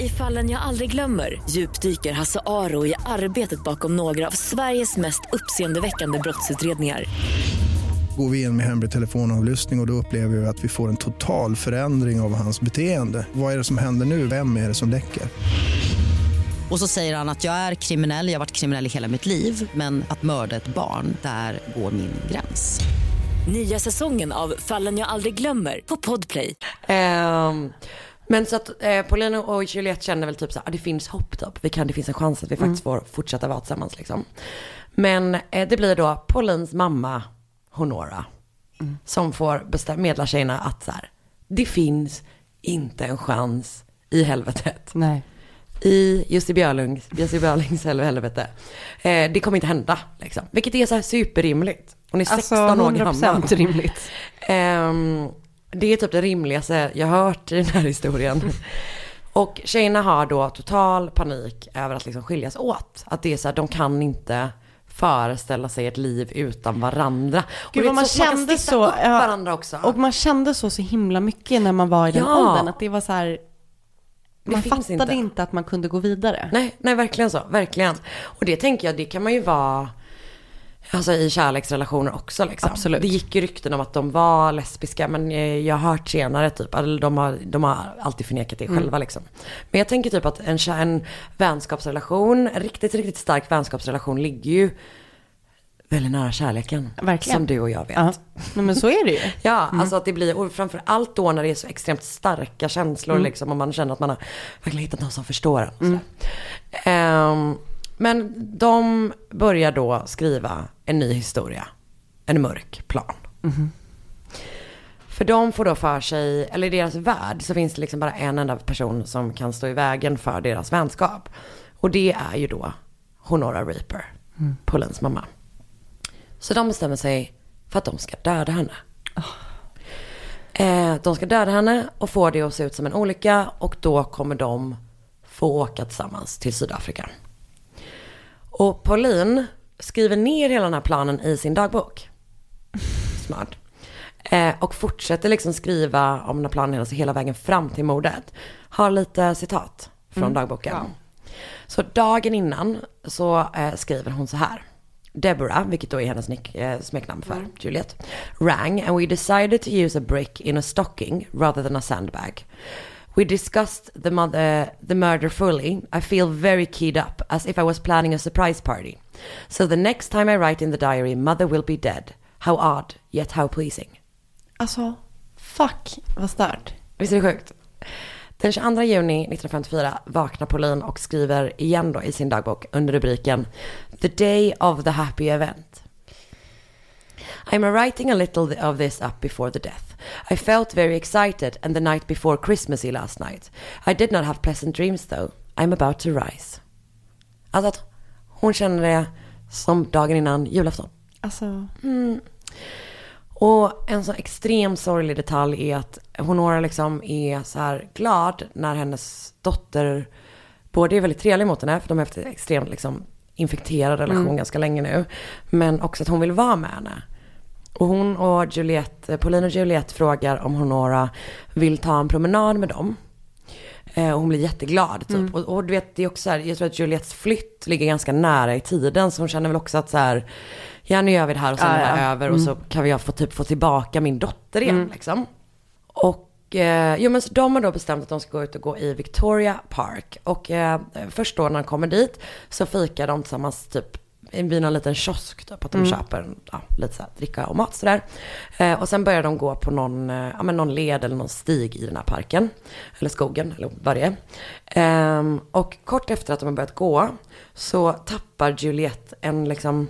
I fallen jag aldrig glömmer djupdyker Hasse Aro i arbetet bakom några av Sveriges mest uppseendeväckande brottsutredningar. Går vi in med hemlig telefonavlyssning och, och då upplever vi att vi får en total förändring av hans beteende. Vad är det som händer nu? Vem är det som läcker? Och så säger han att jag är kriminell, jag har varit kriminell i hela mitt liv men att mörda ett barn, där går min gräns. Nya säsongen av Fallen jag aldrig glömmer på Podplay. Ehm, men så att eh, Pauline och Juliette känner väl typ så här, ah, det finns hopp typ. Vi kan, det finns en chans att vi faktiskt får fortsätta vara tillsammans liksom. Men eh, det blir då Paulines mamma, Honora, som får bestäm- meddela tjejerna att så här, det finns inte en chans i helvetet. Nej. I Jussi Björlungs, Jussi Björlings hel- helvete. Eh, det kommer inte hända liksom. Vilket är så här superrimligt. Hon är 16 Alltså år gammal. 100% rimligt. Ehm, det är typ det rimligaste jag hört i den här historien. Och tjejerna har då total panik över att liksom skiljas åt. Att det är så här, de kan inte föreställa sig ett liv utan varandra. Och Gud är vad man så kände stifta så. upp ja, varandra också. Och man kände så så himla mycket när man var i den Ja. åldern. Att det var så här, man fattade inte. inte. att man kunde gå vidare. Nej, nej verkligen så, verkligen. Och det tänker jag, det kan man ju vara Alltså i kärleksrelationer också liksom. Absolut. Det gick ju rykten om att de var lesbiska men eh, jag har hört senare typ, eller de har, de har alltid förnekat det Mm. själva liksom. Men jag tänker typ att en, en vänskapsrelation, en riktigt, riktigt stark vänskapsrelation ligger ju väldigt nära kärleken. Verkligen. Som du och jag vet. Ja, Nej, men så är det ju. [laughs] Ja, alltså att det blir, och framför allt då när det är så extremt starka känslor liksom, och man känner att man har verkligen hittat någon som förstår en. sådär. Ehm, men de börjar då skriva en ny historia, en mörk plan. För de får då för sig, eller i deras värld så finns det liksom bara en enda person som kan stå i vägen för deras vänskap. Och det är ju då Honora Reaper, Paulins mamma. Så de bestämmer sig för att de ska döda henne. Eh, de ska döda henne och få det att se ut som en olycka och då kommer de få åka tillsammans till Sydafrika. Och Pauline skriver ner hela den här planen i sin dagbok. [laughs] Smart. Eh, och fortsätter liksom skriva om den här planen hela, hela vägen fram till mordet. Har lite citat från dagboken. Så dagen innan så eh, skriver hon så här. Deborah, vilket då är hennes nick, eh, smeknamn för Juliet, rang and we decided to use a brick in a stocking rather than a sandbag. We discussed the, mother, the murder fully. I feel very keyed up, as if I was planning a surprise party. So the next time I write in the diary, mother will be dead. How odd, yet how pleasing. Alltså, fuck vad stört. Visst är det sjukt? Den 22 juni 1954 vaknar Pauline och skriver igen då i sin dagbok under rubriken The day of the happy event. I'm writing a little of this up before the death. I felt very excited and the night before Christmasy last night. I did not have pleasant dreams though. I'm about to rise. Alltså att hon känner det som dagen innan julafton. Alltså, Och en så extremt sorglig detalj är att Honora liksom är så här glad när hennes dotter både är väldigt trevlig mot henne, för de har haft en extremt liksom infekterad relation ganska länge nu, men också att hon vill vara med henne. Och hon och Juliette, Pauline och Juliette frågar om Honora vill ta en promenad med dem. Eh, och hon blir jätteglad typ. Och, och du vet, det är också så här, jag tror att Juliettes flytt ligger ganska nära i tiden. Så hon känner väl också att så här, ja nu gör vi det här och sen Ja, är det ja. över. Och så kan jag få, typ, få tillbaka min dotter igen liksom. Och eh, jo men så de har då bestämt att de ska gå ut och gå i Victoria Park. Och eh, först då när de kommer dit så fikar de tillsammans typ vid någon liten kiosk typ. Att de köper ja, lite så här, dricka och mat sådär. Eh, och sen börjar de gå på någon, eh, ja, men någon led eller någon stig i den här parken. Eller skogen eller vad det är. Ehm, och kort efter att de har börjat gå så tappar Juliette en liksom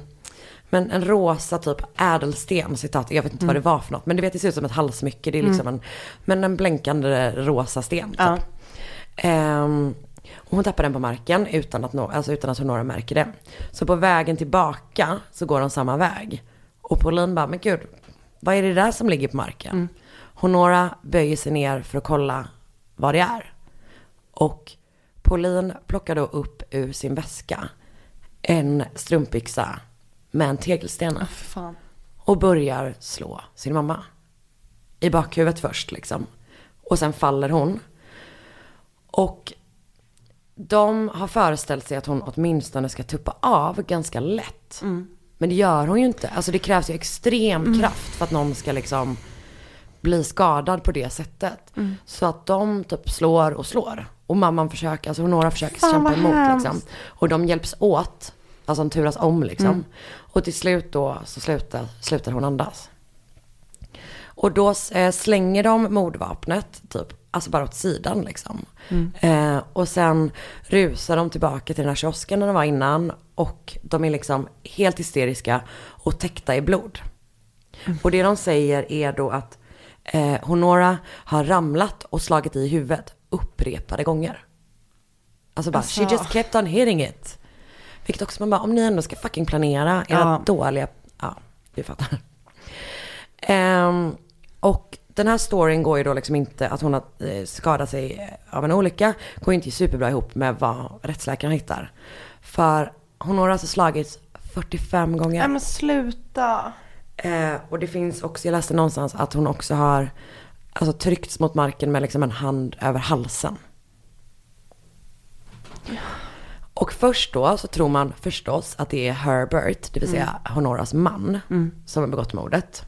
men en rosa typ ädelsten, citat, jag vet inte vad det var för något. Men du vet det ser ut som ett halsmycke, det är liksom en, men en blänkande rosa sten. Typ. Ja. Ehm, och hon tappar den på marken utan att, nå, alltså utan att Honora märker det. Så på vägen tillbaka så går de samma väg. Och Pauline bara, men gud, vad är det där som ligger på marken? Honora böjer sig ner för att kolla vad det är. Och Pauline plockar då upp ur sin väska en strumpbyxa med en tegelsten. Fan. och börjar slå sin mamma. I bakhuvudet först liksom. Och sen faller hon. Och de har föreställt sig att hon åtminstone ska tuppa av ganska lätt. Men det gör hon ju inte. Alltså det krävs ju extrem kraft för att någon ska liksom bli skadad på det sättet. Så att de typ slår och slår. Och mamman försöker, alltså några försöker Fan, kämpa emot hemskt. liksom. Och de hjälps åt. Alltså de turas om liksom. Och till slut då så slutar, slutar hon andas. Och då eh, slänger de mordvapnet, typ, alltså bara åt sidan liksom. Eh, och sen rusar de tillbaka till den här kiosken där de var innan. Och de är liksom helt hysteriska och täckta i blod. Och det de säger är då att eh, Honora har ramlat och slagit i huvudet upprepade gånger. Alltså bara, Alltså. she just kept on hitting it. Vilket också man bara, om ni ändå ska fucking planera era Ja. dåliga, ja, vi fattar. Ehm, och den här storyn går ju då liksom inte, att hon har eh, skadat sig eh, av en olycka, går ju inte superbra ihop med vad rättsläkaren hittar. För hon har alltså slagits 45 gånger. Nej men sluta. Eh, och det finns också, jag läste någonstans att hon också har alltså, tryckts mot marken med liksom en hand över halsen. Och först då så tror man förstås att det är Herbert, det vill säga Honoras man, som har begått mordet.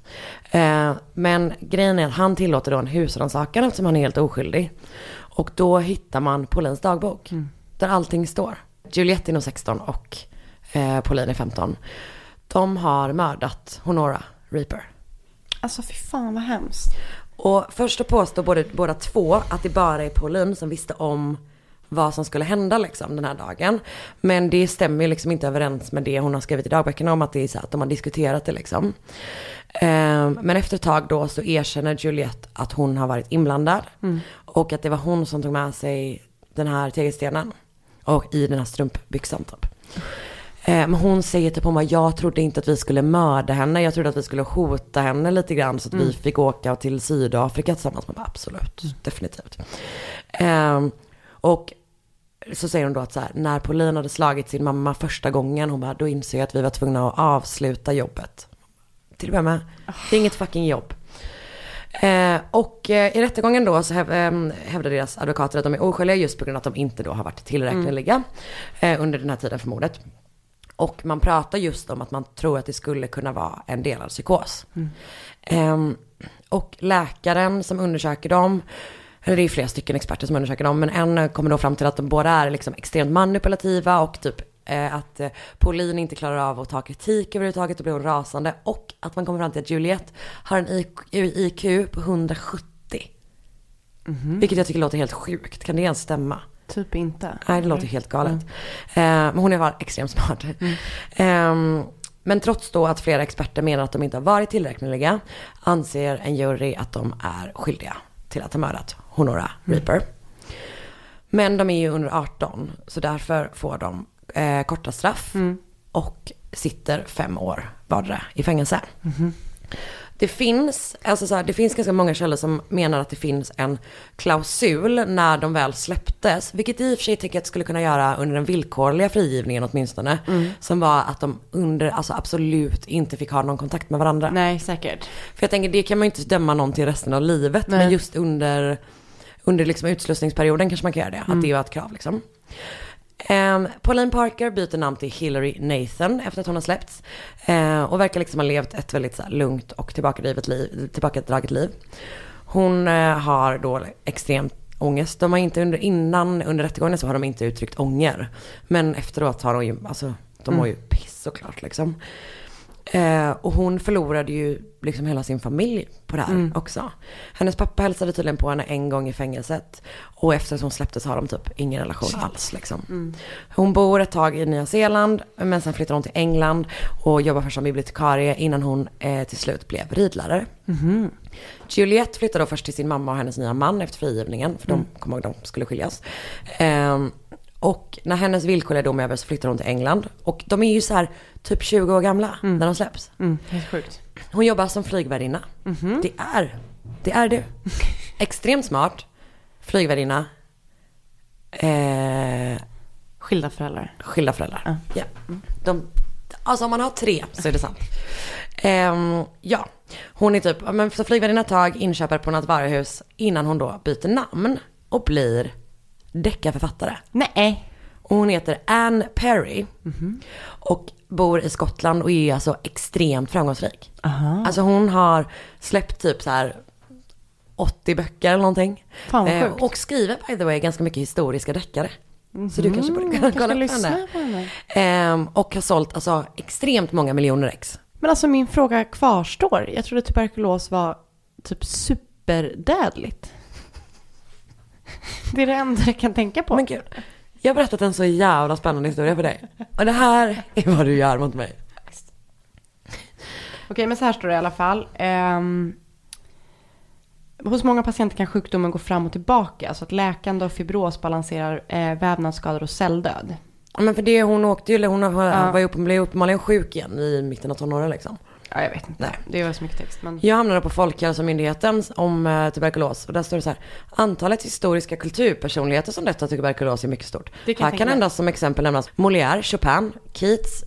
Eh, men grejen är att han tillåter då en husrannsakan eftersom han är helt oskyldig. Och då hittar man Paulins dagbok, där allting står. Juliette är nog 16 och eh, Pauline är 15. De har mördat Honora Reaper. Alltså fy fan vad hemskt. Och först då påstår både, båda två att det bara är Pauline som visste om vad som skulle hända liksom den här dagen. Men det stämmer ju liksom inte överens med det hon har skrivit i dagböckerna om att det är så att de har diskuterat det liksom. Eh, men efter ett tag då så erkänner Juliette att hon har varit inblandad. Och att det var hon som tog med sig den här tegelstenen. Och i den här strumpbyxan typ. Eh, Men hon säger typ om att jag trodde inte att vi skulle mörda henne. Jag trodde att vi skulle hota henne lite grann så att vi fick åka till Sydafrika tillsammans. Man bara absolut, definitivt. Ehm, och så säger hon då att så här, när Pauline hade slagit sin mamma första gången, hon bara, då inser jag att vi var tvungna att avsluta jobbet. Till att börja med, det är inget fucking jobb. Eh, och eh, i rättegången då så häv, eh, hävdar deras advokater att de är oskyldiga just på grund av att de inte då har varit tillräckliga eh, under den här tiden för mordet. Och man pratar just om att man tror att det skulle kunna vara en delad psykos. Ehm, och läkaren som undersöker dem, det är flera stycken experter som undersöker dem, men en kommer då fram till att de båda är liksom extremt manipulativa och typ eh, att eh, Pauline inte klarar av att ta kritik överhuvudtaget och blir hon rasande. Och att man kommer fram till att Juliette har en IQ, IQ på 170. Vilket jag tycker låter helt sjukt. Kan det ens stämma? Typ inte. Nej, det låter helt galet. Eh, men hon är bara extremt smart. Ehm, men trots då att flera experter menar att de inte har varit tillräckliga anser en jury att de är skyldiga till att ha mördat Honora Reaper. Men de är ju under 18 så därför får de eh, korta straff och sitter fem år vardera i fängelse. Det finns, alltså så här, det finns ganska många källor som menar att det finns en klausul när de väl släpptes, vilket i och för sig tycker jag att skulle kunna göra under den villkorliga frigivningen åtminstone, som var att de under, alltså absolut inte fick ha någon kontakt med varandra. Nej, säkert. För jag tänker, det kan man ju inte döma någon till resten av livet, Nej. men just under, under liksom utslussningsperioden kanske man kan göra det, att det var ett krav liksom. Um, Pauline Parker byter namn till Hillary Nathan efter att hon har släppts. Eh, och verkar liksom ha levt ett väldigt så här, lugnt och tillbakadraget liv. Tillbakadraget liv. Hon eh, har då extremt ångest. De har inte under, innan, under rättegången så har de inte uttryckt ånger. Men efteråt har de ju, alltså de mår ju piss såklart liksom. Eh, och hon förlorade ju liksom hela sin familj på det här också. Hennes pappa hälsade tydligen på henne en gång i fängelset. Och efter att hon släpptes har de typ ingen relation alls liksom. Hon bor ett tag i Nya Zeeland, men sen flyttar hon till England och jobbar först som bibliotekarie innan hon eh, till slut blev ridlärare. Juliette flyttade då först till sin mamma och hennes nya man efter frigivningen, för de kom ihåg de skulle skiljas. Ehm, och när hennes villkorliga dom är över så flyttar hon till England. Och de är ju så här typ 20 år gamla när de släpps. Mm, helt sjukt. Hon jobbar som flygvärdinna. Det är, det är du. [laughs] Extremt smart. flygvärdinna, eh, Skilda föräldrar. skilda föräldrar. Ja. De, alltså om man har tre så är det sant. Ehm, ja, hon är typ, men så flygvärdinna ett tag, inköpare på något varuhus innan hon då byter namn och blir deckarförfattare. Nej. Och hon heter Anne Perry. Och bor i Skottland och är alltså extremt framgångsrik. Aha. Alltså hon har släppt typ så här 80 böcker eller någonting. Fan vad Eh, sjukt. och skriver by the way ganska mycket historiska deckare. Så du Mhm, kanske borde kunna kolla lyssna henne. på henne. Ehm, och har sålt alltså extremt många miljoner ex. Men alltså min fråga kvarstår. Jag trodde tuberkulos var typ superdödligt. [laughs] Det är det enda jag kan tänka på. Men gud, jag har berättat en så jävla spännande historia för dig. Och det här är vad du gör mot mig. Okej, men så här står det i alla fall. Ehm, hos många patienter kan sjukdomen gå fram och tillbaka. Så att läkande och fibros balanserar eh, vävnadsskador och celldöd. Men för det hon åkte ju, eller hon var, Ja. var upp, blev uppenbarligen sjuk igen i mitten av tonåren liksom. Ja, jag vet inte. Nej. Det var så mycket text. Men... Jag hamnade på Folkhälsomyndigheten om eh, tuberkulos och där står det så här. Antalet historiska kulturpersonligheter som dött av tuberkulos är mycket stort. Det kan här kan endast som exempel nämnas Molière, Chopin, Keats,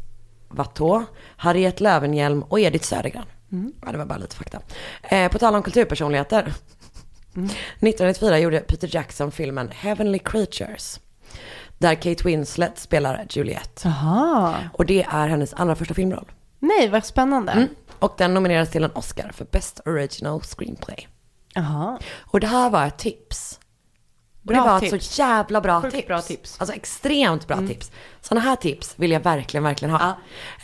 Watteau, Harriet Löwenhjelm och Edith Södergran. Mm. Ja, det var bara lite fakta. Eh, på tal om kulturpersonligheter. Mm. 1994 gjorde Peter Jackson filmen Heavenly Creatures. Där Kate Winslet spelar Juliet. Jaha. Och det är hennes allra första filmroll. Nej, vad spännande. Mm. Och den nomineras till en Oscar för Best Original Screenplay. Jaha. Och det här var ett tips. Och Bra det var tips. ett så jävla bra Sjukt tips. bra tips. Alltså extremt bra Mm. tips. Sådana här tips vill jag verkligen, verkligen ha.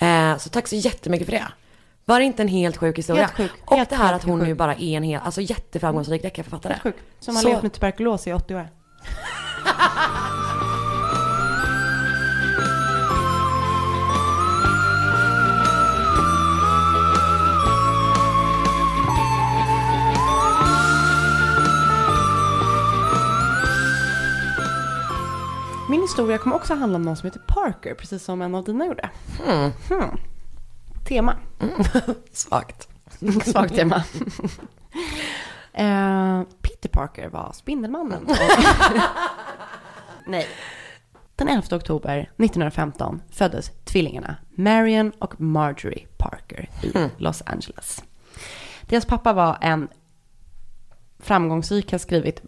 Eh, så tack så jättemycket för det. Var det inte en helt sjuk historia? Helt sjuk. Och Helt, det här att hon helt nu sjuk. bara är en hel, alltså jätteframgångsrik deckarförfattare. Helt. Som har Så- levt med tuberkulos i 80 år. [laughs] Min historia kommer också handla om någon som heter Parker, precis som en av dina gjorde. Mm. Hmm. Tema. [laughs] Svagt. [laughs] Svagt tema. [laughs] Eh, Peter Parker var Spindelmannen. Och- Nej. Den 11 oktober 1915 föddes tvillingarna Marion och Marjorie Parker i Mm. Los Angeles. Deras pappa var en framgångsrik, har skrivit,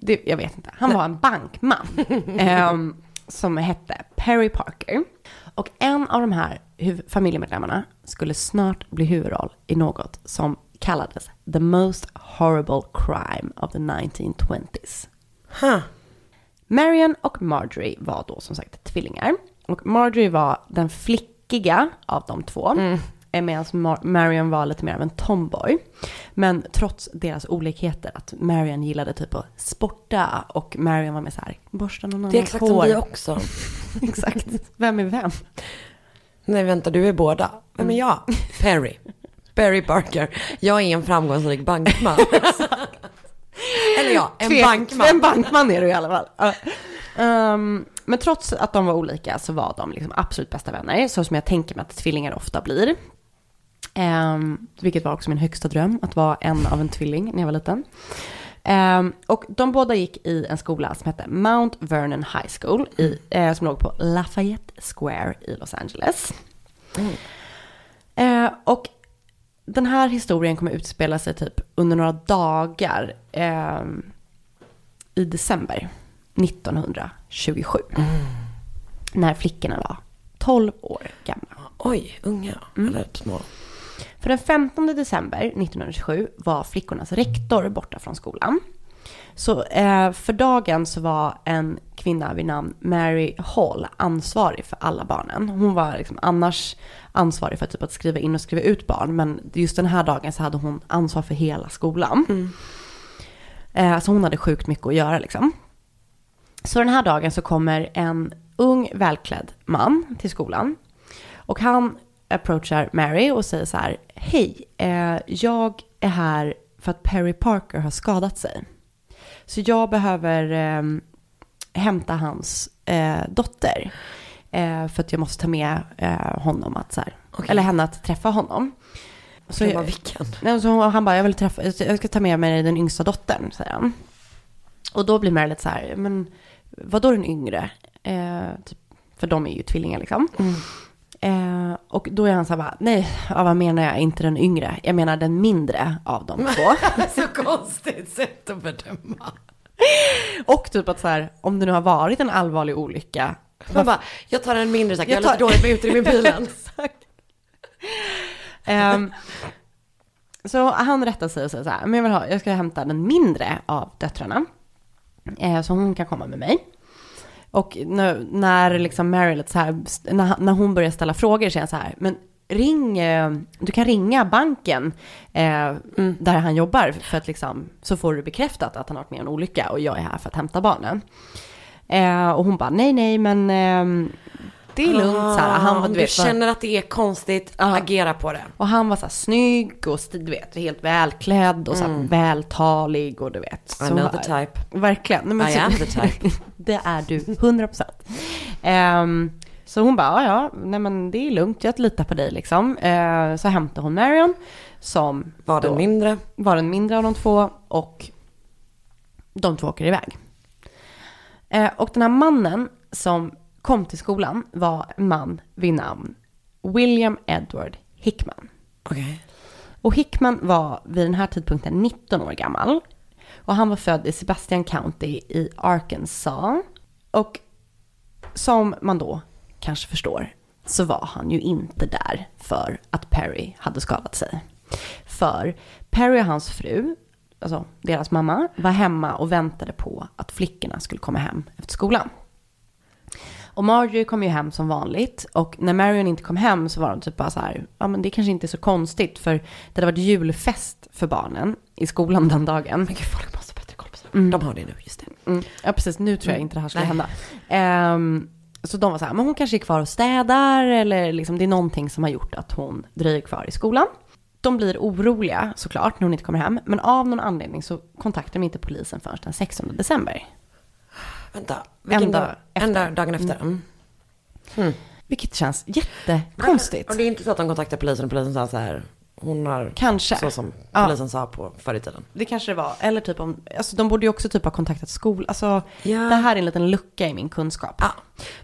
det, jag vet inte, han var en bankman [laughs] ehm, som hette Perry Parker. Och en av de här familjemedlemmarna skulle snart bli huvudroll i något som kallades The Most Horrible Crime of the 1920s. Huh. Marion och Marjorie var då som sagt tvillingar. Och Marjorie var den flickiga av de två. eh, Medan Mar- Marion var lite mer av en tomboy. Men trots deras olikheter, att Marion gillade typ att sporta och Marion var med så här, borsta någon annans Det är exakt hår. som vi också. [laughs] exakt. Vem är vem? Nej vänta, du är båda. Vem är jag? Perry. Perry Parker. Jag är en framgångsrik bankman. [laughs] Eller ja, en Tvek- bankman. En bankman är du i alla fall. Ehm, men trots att de var olika så var de liksom absolut bästa vänner. Så som jag tänker mig att tvillingar ofta blir. Ehm, vilket var också min högsta dröm, att vara en av en tvilling när jag var liten. Ehm, och de båda gick i en skola som hette Mount Vernon High School, i, eh, som låg på Lafayette Square i Los Angeles. Eh, och den här historien kommer utspela sig typ under några dagar eh, i december 1927. När flickorna var 12 år gamla. Oj, unga. Eller små. För den 15 december 1927 var flickornas rektor borta från skolan. Så eh, för dagen så var en kvinna vid namn Mary Hall ansvarig för alla barnen. Hon var liksom annars ansvarig för typ att skriva in och skriva ut barn. Men just den här dagen så hade hon ansvar för hela skolan. Eh, så hon hade sjukt mycket att göra liksom. Så den här dagen så kommer en ung välklädd man till skolan. Och han approachar Mary och säger så här. Hej, eh, jag är här för att Perry Parker har skadat sig. Så jag behöver eh, hämta hans eh, dotter. Eh, för att jag måste ta med eh, honom att så här, eller henne att träffa honom. Så jag bara, vilken? Nej, så han bara, jag vill träffa, jag ska ta med mig den yngsta dottern, säger han. Och då blir Mary lite så här, men vad då den yngre? Eh, typ, för de är ju tvillingar liksom. Eh, och då är han så här bara, nej, ja, vad menar jag? Inte den yngre, jag menar den mindre av de två. [laughs] så konstigt sätt att bedöma. och typ att så här, om det nu har varit en allvarlig olycka. Man bara, jag tar en mindre sak, jag, Jag jag har tar- lite dåligt med utrymme i bilen. [laughs] Ehm, så han rättar sig och säger så här, men jag vill ha, jag ska hämta den mindre av döttrarna. Eh, så hon kan komma med mig. Och när, när liksom så här, när, när hon börjar ställa frågor så är så här, men ring, eh, du kan ringa banken eh, där han jobbar för att liksom, så får du bekräftat att han har varit med om en olycka och jag är här för att hämta barnen. Eh, och hon bara, nej, nej, men eh, det är lugnt så här. Han var, du du vet, känner att det är konstigt, agera på det. och han var så här snygg och du vet, helt välklädd och så här vältalig och du vet. I så know var- the type. Verkligen. Nej, men I så, am the type. [laughs] det är du, 100 procent. Ehm, så hon bara, ja, nej men det är lugnt, jag litar på dig liksom. Eh, så hämtade hon Marion som Var den då mindre? var den mindre av de två och de två åker iväg. Eh, och den här mannen som kom till skolan var en man vid namn William Edward Hickman. Okej. Och Hickman var vid den här tidpunkten 19 år gammal. Och han var född i Sebastian County i Arkansas. Och som man då kanske förstår så var han ju inte där för att Perry hade skadat sig. För Perry och hans fru, alltså deras mamma, var hemma och väntade på att flickorna skulle komma hem efter skolan. Och Marjorie kom ju hem som vanligt och när Marion inte kom hem så var de typ bara så här, ja men det kanske inte är så konstigt för det hade varit julfest för barnen i skolan den dagen. Men gud, folk måste ha bättre koll på sånt. De har det nu, just det. Mm. Ja precis, nu tror jag inte det här skulle Nej. hända. Ehm, så de var så här, men hon kanske är kvar och städar eller liksom det är någonting som har gjort att hon dröjer kvar i skolan. De blir oroliga såklart när hon inte kommer hem, men av någon anledning så kontaktar de inte polisen förrän den 16 december. Vänta, vilken En dag dag? En dag, dagen efter. Mm. Vilket känns jättekonstigt. Och det är inte så att de kontaktar polisen och polisen sa så här, hon har Kanske. så som Ja. polisen sa på förr i tiden. Det kanske det var. Eller typ om, alltså de borde ju också typ ha kontaktat skolan. Alltså Ja. det här är en liten lucka i min kunskap. Ja.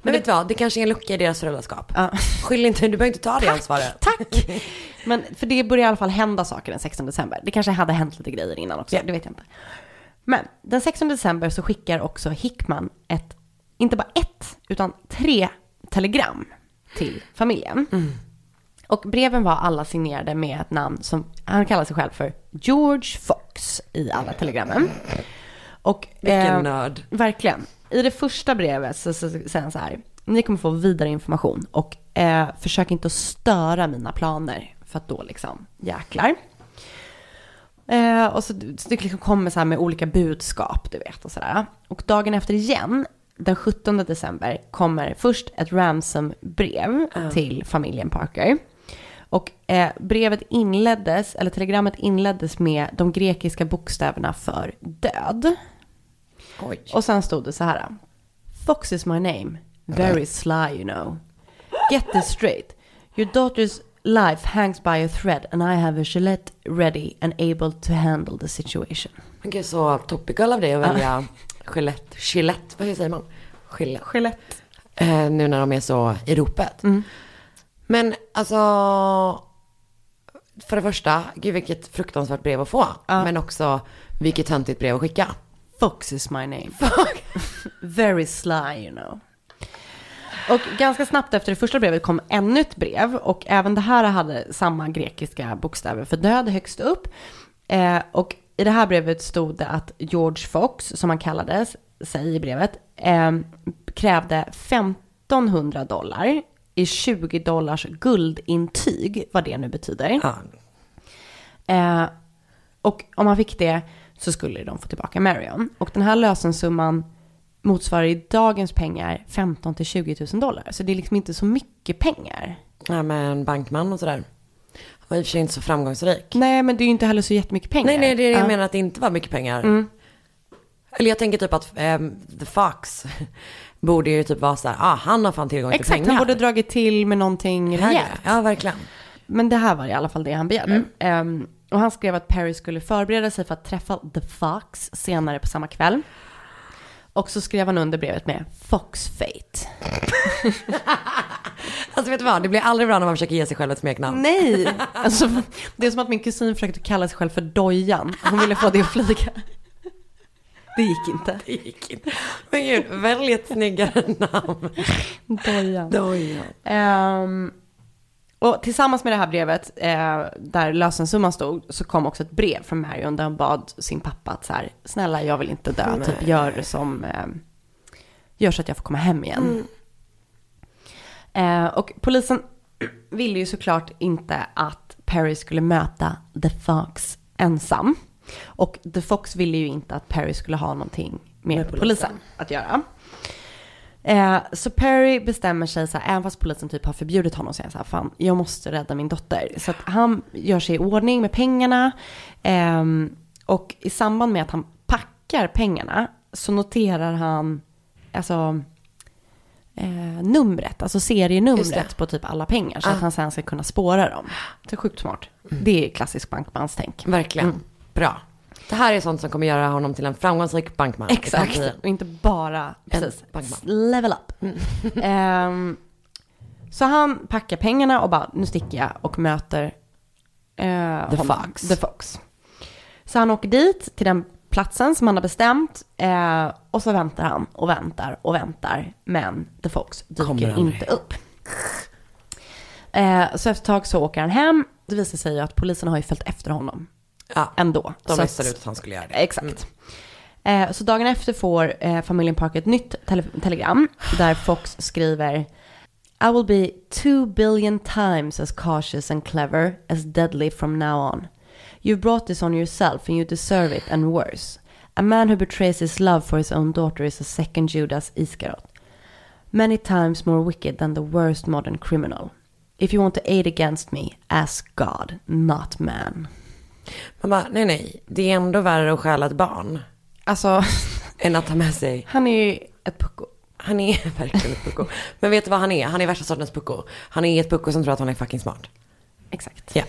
Men vet du vad, det kanske är en lucka i deras föräldraskap. Ja. Skyll inte, du behöver inte ta det ansvaret. Tack! Men för det börjar i alla fall hända saker den 16 december. Det kanske hade hänt lite grejer innan också, Ja. det vet jag inte. Men den 16 december så skickar också Hickman ett, inte bara ett, utan tre telegram till familjen. Och breven var alla signerade med ett namn som, han kallar sig själv för George Fox i alla telegrammen. Och, Vilken eh, nörd. Verkligen. I det första brevet så, så, så säger han så här. Ni kommer få vidare information och eh, försök inte att störa mina planer. För att då liksom jäklar. Eh, och så, så det liksom kommer så här med olika budskap, du vet och sådär. Och dagen efter igen, den 17 december, kommer först ett ransombrev till familjen Parker. Och eh, brevet inleddes, eller telegrammet inleddes med de grekiska bokstäverna för död. Oj. Och sen stod det så här. Fox is my name. Very sly you know. Get this straight. Your daughter's life hangs by a thread and I have a Gillette ready and able to handle the situation. Men gud, så topical av dig att välja Gillette, Gillette, vad säger man? Gillette. Gillette. Eh, nu när de är så i ropet. Men alltså, för det första, gud vilket fruktansvärt brev att få. Men också, vilket töntigt brev att skicka. Fox is my name. [laughs] Very sly you know. Och ganska snabbt efter det första brevet kom ännu ett brev och även det här hade samma grekiska bokstäver för död högst upp. Eh, och i det här brevet stod det att George Fox, som han kallades, säger i brevet, eh, krävde 1500 dollar i 20 dollars guldintyg, vad det nu betyder. Ja. Eh, och om han fick det så skulle de få tillbaka Marion. Och den här lösensumman motsvarar i dagens pengar 15 till 20 000 dollar. Så det är liksom inte så mycket pengar. Ja, men bankman och sådär. Var i och för sig inte så framgångsrik. Nej, men det är ju inte heller så jättemycket pengar. Nej, nej, det är det jag Ja. menar att det inte var mycket pengar. Eller jag tänker typ att ehm, The Fox [laughs] borde ju typ vara så här, ah, han har fan tillgång till Exakt, pengar. han borde dragit till med någonting rejält. Ja, verkligen. Men det här var i alla fall det han begärde. Ehm, och han skrev att Perry skulle förbereda sig för att träffa The Fox senare på samma kväll. Och så skrev han under brevet med Fox Fate. [laughs] Alltså vet du vad, det blir aldrig bra när man försöker ge sig själv ett smeknamn. Nej! [laughs] Alltså, det är som att min kusin försökte kalla sig själv för Dojan. Hon ville få det att flyga. Det gick inte. Det gick inte. Men gud, välj ett snyggare namn. Dojan. Dojan. Ehm, och tillsammans med det här brevet, eh, där lösensumman stod, så kom också ett brev från Marion där hon bad sin pappa att så här, snälla jag vill inte dö, Nej. typ gör som, eh, gör så att jag får komma hem igen. Eh, och polisen [clears throat] ville ju såklart inte att Perry skulle möta The Fox ensam. Och The Fox ville ju inte att Perry skulle ha någonting med, Med polisen. polisen. att göra. Eh, så Perry bestämmer sig så här, även fast polisen typ har förbjudit honom, så är han så här, fan, jag måste rädda min dotter. Så att han gör sig i ordning med pengarna. ehm, och i samband med att han packar pengarna så noterar han, alltså, eh, numret, alltså serienumret på typ alla pengar. Så Ah. att han sen ska kunna spåra dem. Det är sjukt smart. Det är klassisk bankmanstänk. Verkligen. Mm. Bra. Det här är sånt som kommer göra honom till en framgångsrik bankman. Exakt, och inte bara precis, bankman. level up. [laughs] Ehm, så han packar pengarna och bara, nu sticker jag och möter eh, The honom, Fox. The Fox. Så han åker dit till den platsen som han har bestämt eh, och så väntar han och väntar och väntar. Men The Fox dyker inte upp. Eh, så efter ett tag så åker han hem. Det visar sig ju att polisen har ju följt efter honom Ja, ändå. de listade ut att han skulle göra det. Exakt. Eh, så dagen efter får eh, familjen Parker ett nytt tele- telegram där Fox skriver I will be two billion times as cautious and clever as deadly from now on. You've brought this on yourself and you deserve it and worse. A man who betrays his love for his own daughter is a second Judas Iscariot. Many times more wicked than the worst modern criminal. If you want to aid against me, ask God, not man. Man bara, nej nej, det är ändå värre att stjäla ett barn Alltså, [laughs] än att ta med sig. han är ju ett pucko. Han är [laughs] verkligen ett pucko. Men vet du vad han är? Han är värsta sortens pucko. Han är ett pucko som tror att han är fucking smart. Exakt. Ja.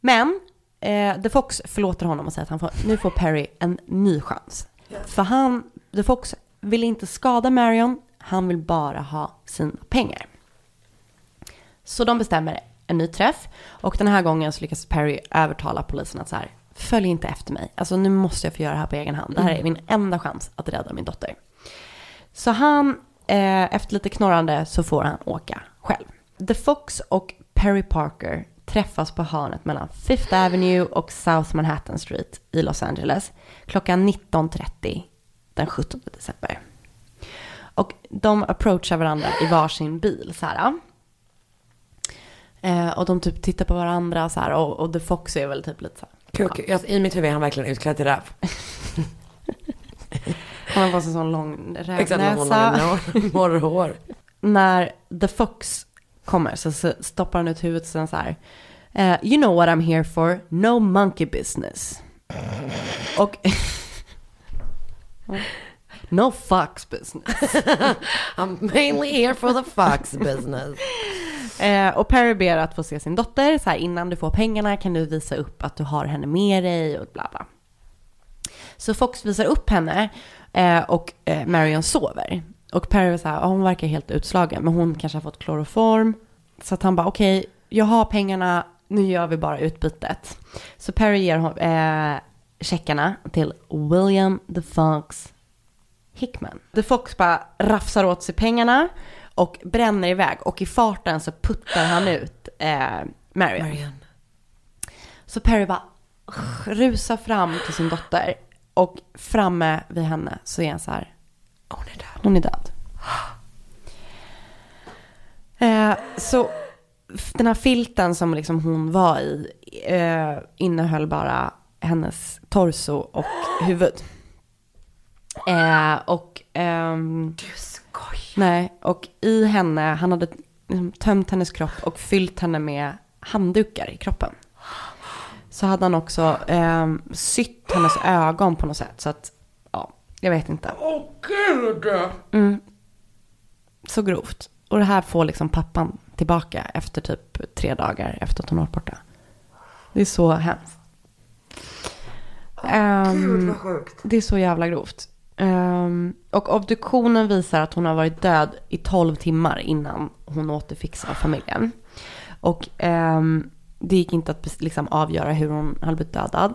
Men eh, The Fox förlåter honom och säger att han får, nu får Perry en ny chans. För han, The Fox vill inte skada Marion, han vill bara ha sina pengar. Så de bestämmer en ny träff och den här gången så lyckas Perry övertala polisen att så här, följ inte efter mig. Alltså nu måste jag få göra det här på egen hand. Det här är min enda chans att rädda min dotter. Så han, eh, efter lite knorrande så får han åka själv. The Fox och Perry Parker träffas på hörnet mellan Fifth Avenue och South Manhattan Street i Los Angeles klockan 19.30 den 17 december. Och de approachar varandra i varsin bil så här. Eh, och de typ tittar på varandra så här och, och The Fox är väl typ lite så här. Kuk, jag, I mitt huvud är han verkligen utklädd till räv. Han har på sig en sån lång rävnäsa. morrhår. när The Fox kommer så, så stoppar han ut huvudet och så här. eh, you know what I'm here for, no monkey business. Och... no fox business. [laughs] I'm mainly here for the fox business. Eh, och Perry ber att få se sin dotter. Så här, innan du får pengarna kan du visa upp att du har henne med dig och bla bla. Så Fox visar upp henne eh, och eh, Marion sover. Och Perry var så här, "Ja, hon verkar helt utslagen men hon kanske har fått kloroform. Så att han bara, okej, jag har pengarna, nu gör vi bara utbytet. Så Perry ger hon, eh, checkarna till William the Fox Hickman. The Fox bara rafsar åt sig pengarna och bränner iväg och i farten så puttar han ut eh, Marion. Marianne. Så Perry bara rusar fram till sin dotter och framme vid henne så är han så här, Hon är död. hon är död. Eh, så den här filten som liksom hon var i eh, innehöll bara hennes torso och huvud. Eh, och ehm, Du skojar. Nej, och i henne, han hade liksom tömt hennes kropp och fyllt henne med handdukar i kroppen. Så hade han också eh, sytt hennes ögon på något sätt. Så att, ja, jag vet inte. Åh gud. Mm. Så grovt. Och det här får liksom pappan tillbaka efter typ tre dagar efter att hon varit borta. Det är så hemskt. Ehm, Gud vad sjukt. det är så jävla grovt. Um, och obduktionen visar att hon har varit död i 12 timmar innan hon återfick familjen. Och um, det gick inte att liksom avgöra hur hon hade blivit dödad.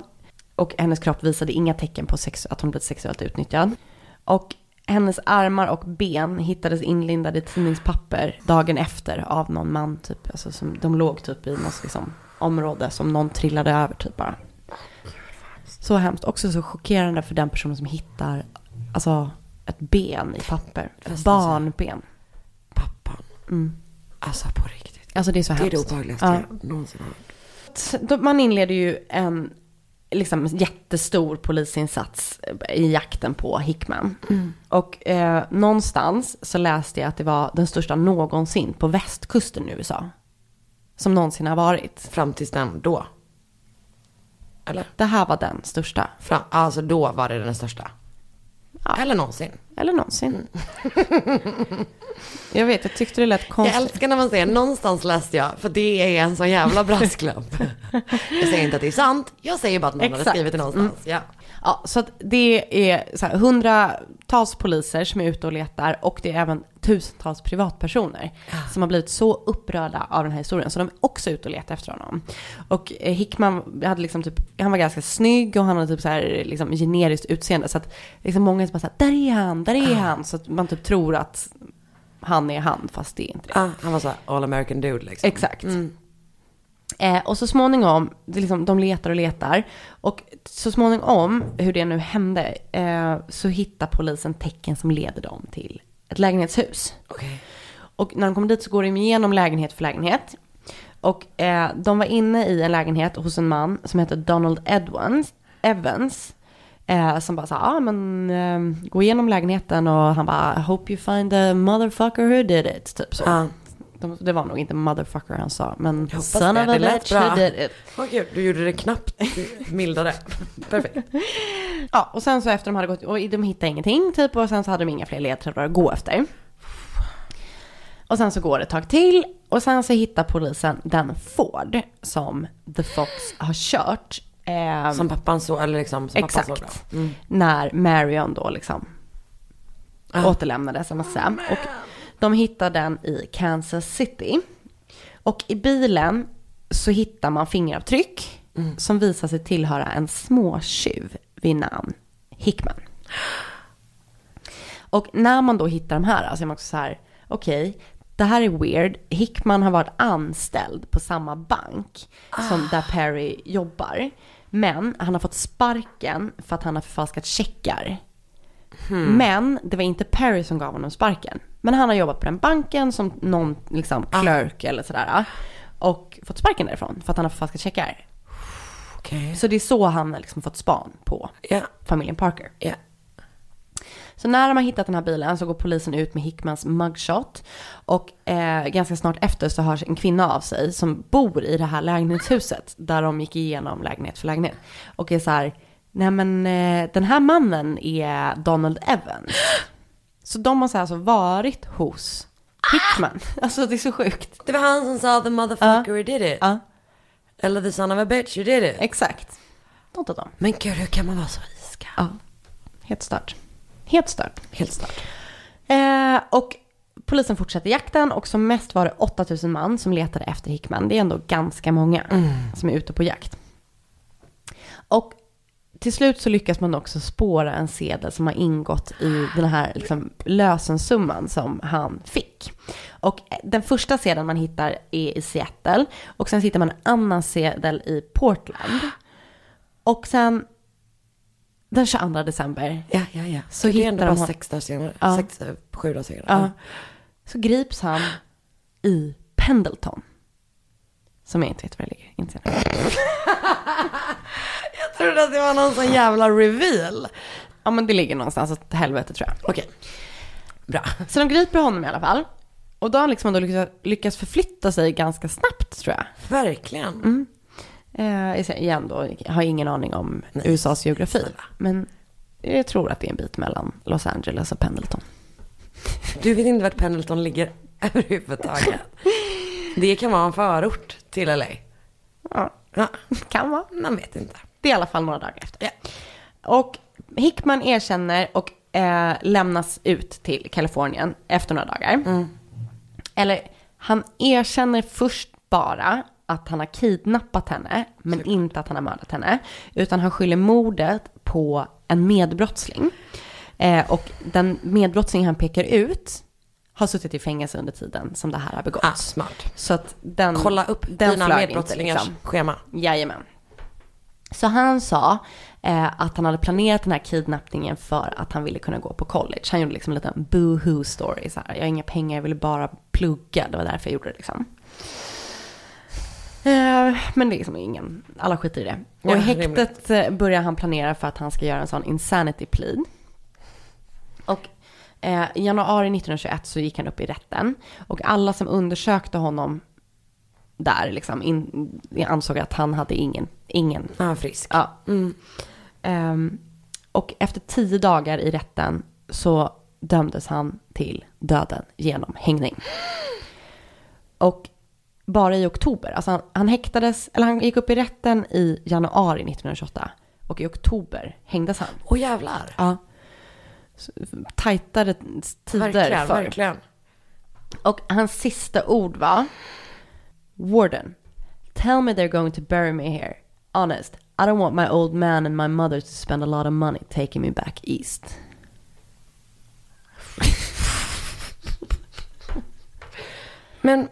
Och hennes kropp visade inga tecken på sex- att hon blivit sexuellt utnyttjad. Och hennes armar och ben hittades inlindade i tidningspapper dagen efter av någon man typ. Alltså som, de låg typ i något liksom, område som någon trillade över typ bara. Så hemskt. Också så chockerande för den personen som hittar alltså, ett ben i papper. Ett barnben. Pappan. Mm. Alltså på riktigt. Alltså det är så Det är det hemskt. obehagligaste Ja. jag någonsin har hört. Man inleder ju en liksom, jättestor polisinsats i jakten på Hickman. Mm. Och eh, någonstans så läste jag att det var den största någonsin på västkusten i USA. Som någonsin har varit. Fram tills den då? Eller? Det här var den största. Fram, alltså då var det den största? Eller någonsin? Eller någonsin. [laughs] jag vet, jag tyckte det lät Jag konstigt. älskar när man säger någonstans läste jag, för det är en sån jävla brasklapp. [laughs] jag säger inte att det är sant, jag säger bara att någon hade Exakt. skrivit det någonstans. Ja. Ja, så att det är så här, hundratals poliser som är ute och letar och det är även tusentals privatpersoner som har blivit så upprörda av den här historien så de är också ute och letar efter honom. Och eh, Hickman hade liksom typ, han var ganska snygg och han hade typ så här liksom generiskt utseende så att liksom många bara så här, där är han, där är han, så att man typ tror att han är han fast det är inte det. Ja, han var så här all American dude liksom. Exakt. Eh, och så småningom, det liksom, de letar och letar. Och så småningom, hur det nu hände, eh, så hittar polisen tecken som leder dem till ett lägenhetshus. Okej. Och när de kommer dit så går de igenom lägenhet för lägenhet. Och eh, de var inne i en lägenhet hos en man som heter Donald Edwards, Evans. Eh, som bara sa, ah, men eh, gå igenom lägenheten och han bara, I hope you find the motherfucker who did it. Typ så. Ja. De, det var nog inte motherfucker han sa, men Jag son det, of a bitch bra. it. Åh gud, du gjorde det knappt mildare. Perfekt. [laughs] Ja, och sen så efter de hade gått, och de hittade ingenting typ, och sen så hade de inga fler ledtrådar att gå efter. Och sen så går det ett tag till, och sen så hittar polisen den Ford som The Fox har kört. eh, Som pappan såg, eller liksom som pappan såg Exakt. Mm. När Marion då liksom Ah. återlämnades, Sam. Och de hittar den i Kansas City. Och i bilen så hittar man fingeravtryck som visar sig tillhöra en småtjuv vid namn Hickman. Och när man då hittar de här, alltså är man också så här, okej, det här är weird. Hickman har varit anställd på samma bank som där Perry jobbar. Men han har fått sparken för att han har förfalskat checkar. Men det var inte Perry som gav honom sparken. Men han har jobbat på den banken som någon liksom clerk eller sådär. Och fått sparken därifrån för att han har förfalskat checkar. Okej. Så det är så han har liksom fått span på Ja. familjen Parker. Ja. Så när de har hittat den här bilen så går polisen ut med Hickmans mugshot. Och eh, ganska snart efter så hörs en kvinna av sig som bor i det här lägenhetshuset. Där de gick igenom lägenhet för lägenhet. Och är så här, nej men eh, den här mannen är Donald Evans. Så de har så alltså varit hos Hickman. [laughs] Alltså det är så sjukt. Det var han som sa the motherfucker who did it. Ja, Eller the son of a bitch who did it. exakt. Något av dem. Men gud, hur kan man vara så iskall? Ja, helt stört. Helt stört. Helt stört. Eh, och polisen fortsätter jakten och som mest var det 8000 man som letade efter Hickman. Det är ändå ganska många som är ute på jakt. Och till slut så lyckas man också spåra en sedel som har ingått i den här liksom, lösensumman som han fick. Och den första sedeln man hittar är i Seattle och sen hittar man en annan sedel i Portland. Och sen den 22 december Ja, ja, ja. Så det är hittar ändå de bara sex dagar senare. Ja. Sex, eh, sju dagar senare. Ja. Så grips han i Pendleton. Som jag inte vet var det ligger. Inte [laughs] trodde att det var någon sån jävla reveal. Ja men det ligger någonstans åt helvete tror jag. Okej. Bra. Så de griper honom i alla fall. Och då har han liksom ändå lyckats, lyckats förflytta sig ganska snabbt tror jag. Verkligen. Eh, jag säger igen då, jag har ingen aning om USAs geografi. Men jag tror att det är en bit mellan Los Angeles och Pendleton. Du vet inte vart Pendleton ligger [laughs] överhuvudtaget. Det kan vara en förort till LA. Ja, Ja, [laughs] kan vara. man vet inte. Det är i alla fall några dagar efter. Och Hickman erkänner och eh, lämnas ut till Kalifornien efter några dagar. Eller han erkänner först bara att han har kidnappat henne, men inte att han har mördat henne. Utan han skyller mordet på en medbrottsling. Eh, och den medbrottsling han pekar ut har suttit i fängelse under tiden som det här har begåtts. Ah, smart. Så att den, Kolla upp den dina medbrottslingars liksom. schema. Jajamän. Så han sa eh, att han hade planerat den här kidnappningen för att han ville kunna gå på college. Han gjorde liksom en liten boo-hoo story. Så här, jag har inga pengar, jag ville bara plugga. Det var därför jag gjorde det liksom. Eh, men det är liksom ingen, alla skiter i det. Och Ja, i häktet eh, börjar han planera för att han ska göra en sån insanity plea. Och eh, i januari 1921 så gick han upp i rätten. Och alla som undersökte honom där liksom in, ansåg att han hade ingen, ingen. Han var frisk. Ja. Ehm, och efter tio dagar i rätten så dömdes han till döden genom hängning. Och bara i oktober, alltså han, han häktades, eller han gick upp i rätten i januari 1928. Och i oktober hängdes han. Åh jävlar. Ja. Tajtare tider Verkligen, förr. verkligen. Och hans sista ord var Warden, tell me they're going to bury me here. Honest, I don't want my old man and my mother to spend a lot of money taking me back east. [laughs] Men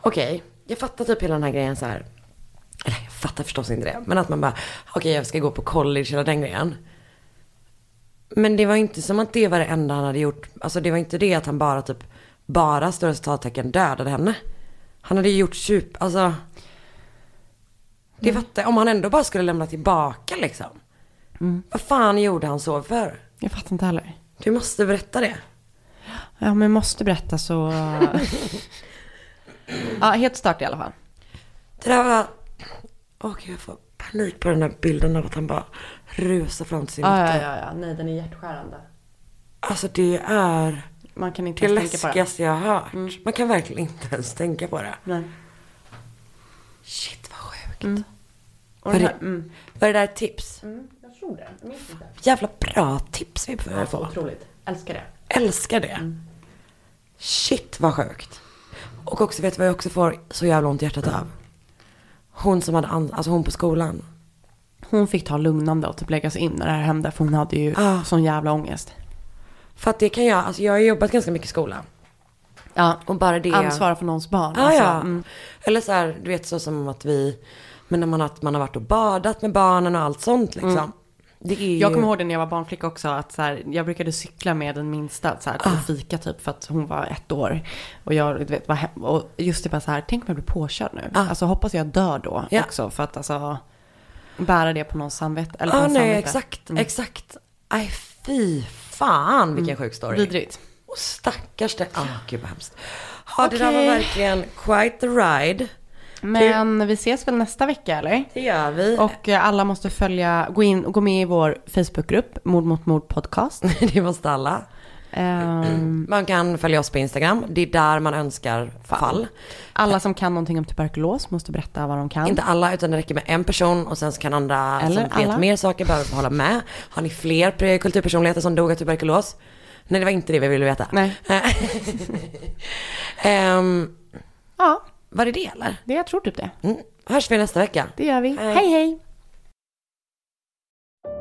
okej, jag fattar typ hela den här grejen så här. Eller jag fattar förstås inte det. Men att man bara, okej jag ska gå på college, hela den grejen. Men det var inte som att det var det enda han hade gjort. Alltså det var inte det att han bara typ, bara stora citattecken dödade henne. Han hade ju gjort tjup, alltså. Det fattar jag. Om han ändå bara skulle lämna tillbaka liksom. Vad fan gjorde han så för? Jag fattar inte heller. Du måste berätta det. Ja, men måste berätta så... [laughs] ja, helt stört i alla fall. Det där var... Åh gud, jag får panik på den där bilden av att han bara rusar fram till sin Ja, dotter. ja, ja, ja. Nej, den är hjärtskärande. Alltså det är Man kan inte det ens tänka på det. läskigaste jag har hört. Man kan verkligen inte ens tänka på det. Nej. Shit vad sjukt. Mm. Var, det, här, mm. var det där ett tips? Jag tror det. Jag minns inte. Jävla bra tips vi behöver få. Otroligt. Älskar det. Älskar det. Shit vad sjukt. Och också, vet du vad jag också får så jävla ont i hjärtat av? Hon som hade, alltså hon på skolan. Hon fick ta lugnande och typ läggas in när det här hände. För hon hade ju Ah. sån jävla ångest. För att det kan jag, alltså jag har jobbat ganska mycket i skolan. Ja, Och bara det. ansvara för någons barn. Ah, alltså, ja. mm. Eller så här, du vet så som att vi, men när man har, man har varit och badat med barnen och allt sånt liksom. Mm. Det är ju... Jag kommer ihåg det när jag var barnflicka också, att så här, jag brukade cykla med den minsta så här, till fika typ för att hon var ett år. Och jag, du vet, var hem, och just det bara så här, tänk om jag blir påkörd nu. Ah. Alltså hoppas jag dör då Ja. också, för att alltså bära det på någons samvete. Eller Ja, ens nej, samvete. exakt, Mm. exakt. Aj, fy fan vilken sjuk story. Vidrigt. Och stackars det, ah gud vad hemskt. Ja, det där var verkligen quite the ride. Men vi ses väl nästa vecka eller? Det gör vi. Och eh, alla måste följa, gå in och gå med i vår Facebookgrupp, Mord mot mord podcast. [laughs] det måste alla. Ehm, Man kan följa oss på Instagram. Det är där man önskar fall. alla som kan någonting om tuberkulos måste berätta vad de kan. Inte alla, utan det räcker med en person och sen så kan andra Eller som vet alla. mer saker behöver hålla med. Har ni fler kulturpersonligheter som dog av tuberkulos? Nej, det var inte det vi ville veta. Nej. [laughs] Ehm, Ja, var det det eller? det jag tror typ det. Mm. Hörs vi nästa vecka. Det gör vi. Hej. hej. hej.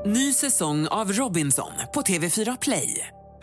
Ny säsong av Robinson på TV4 Play.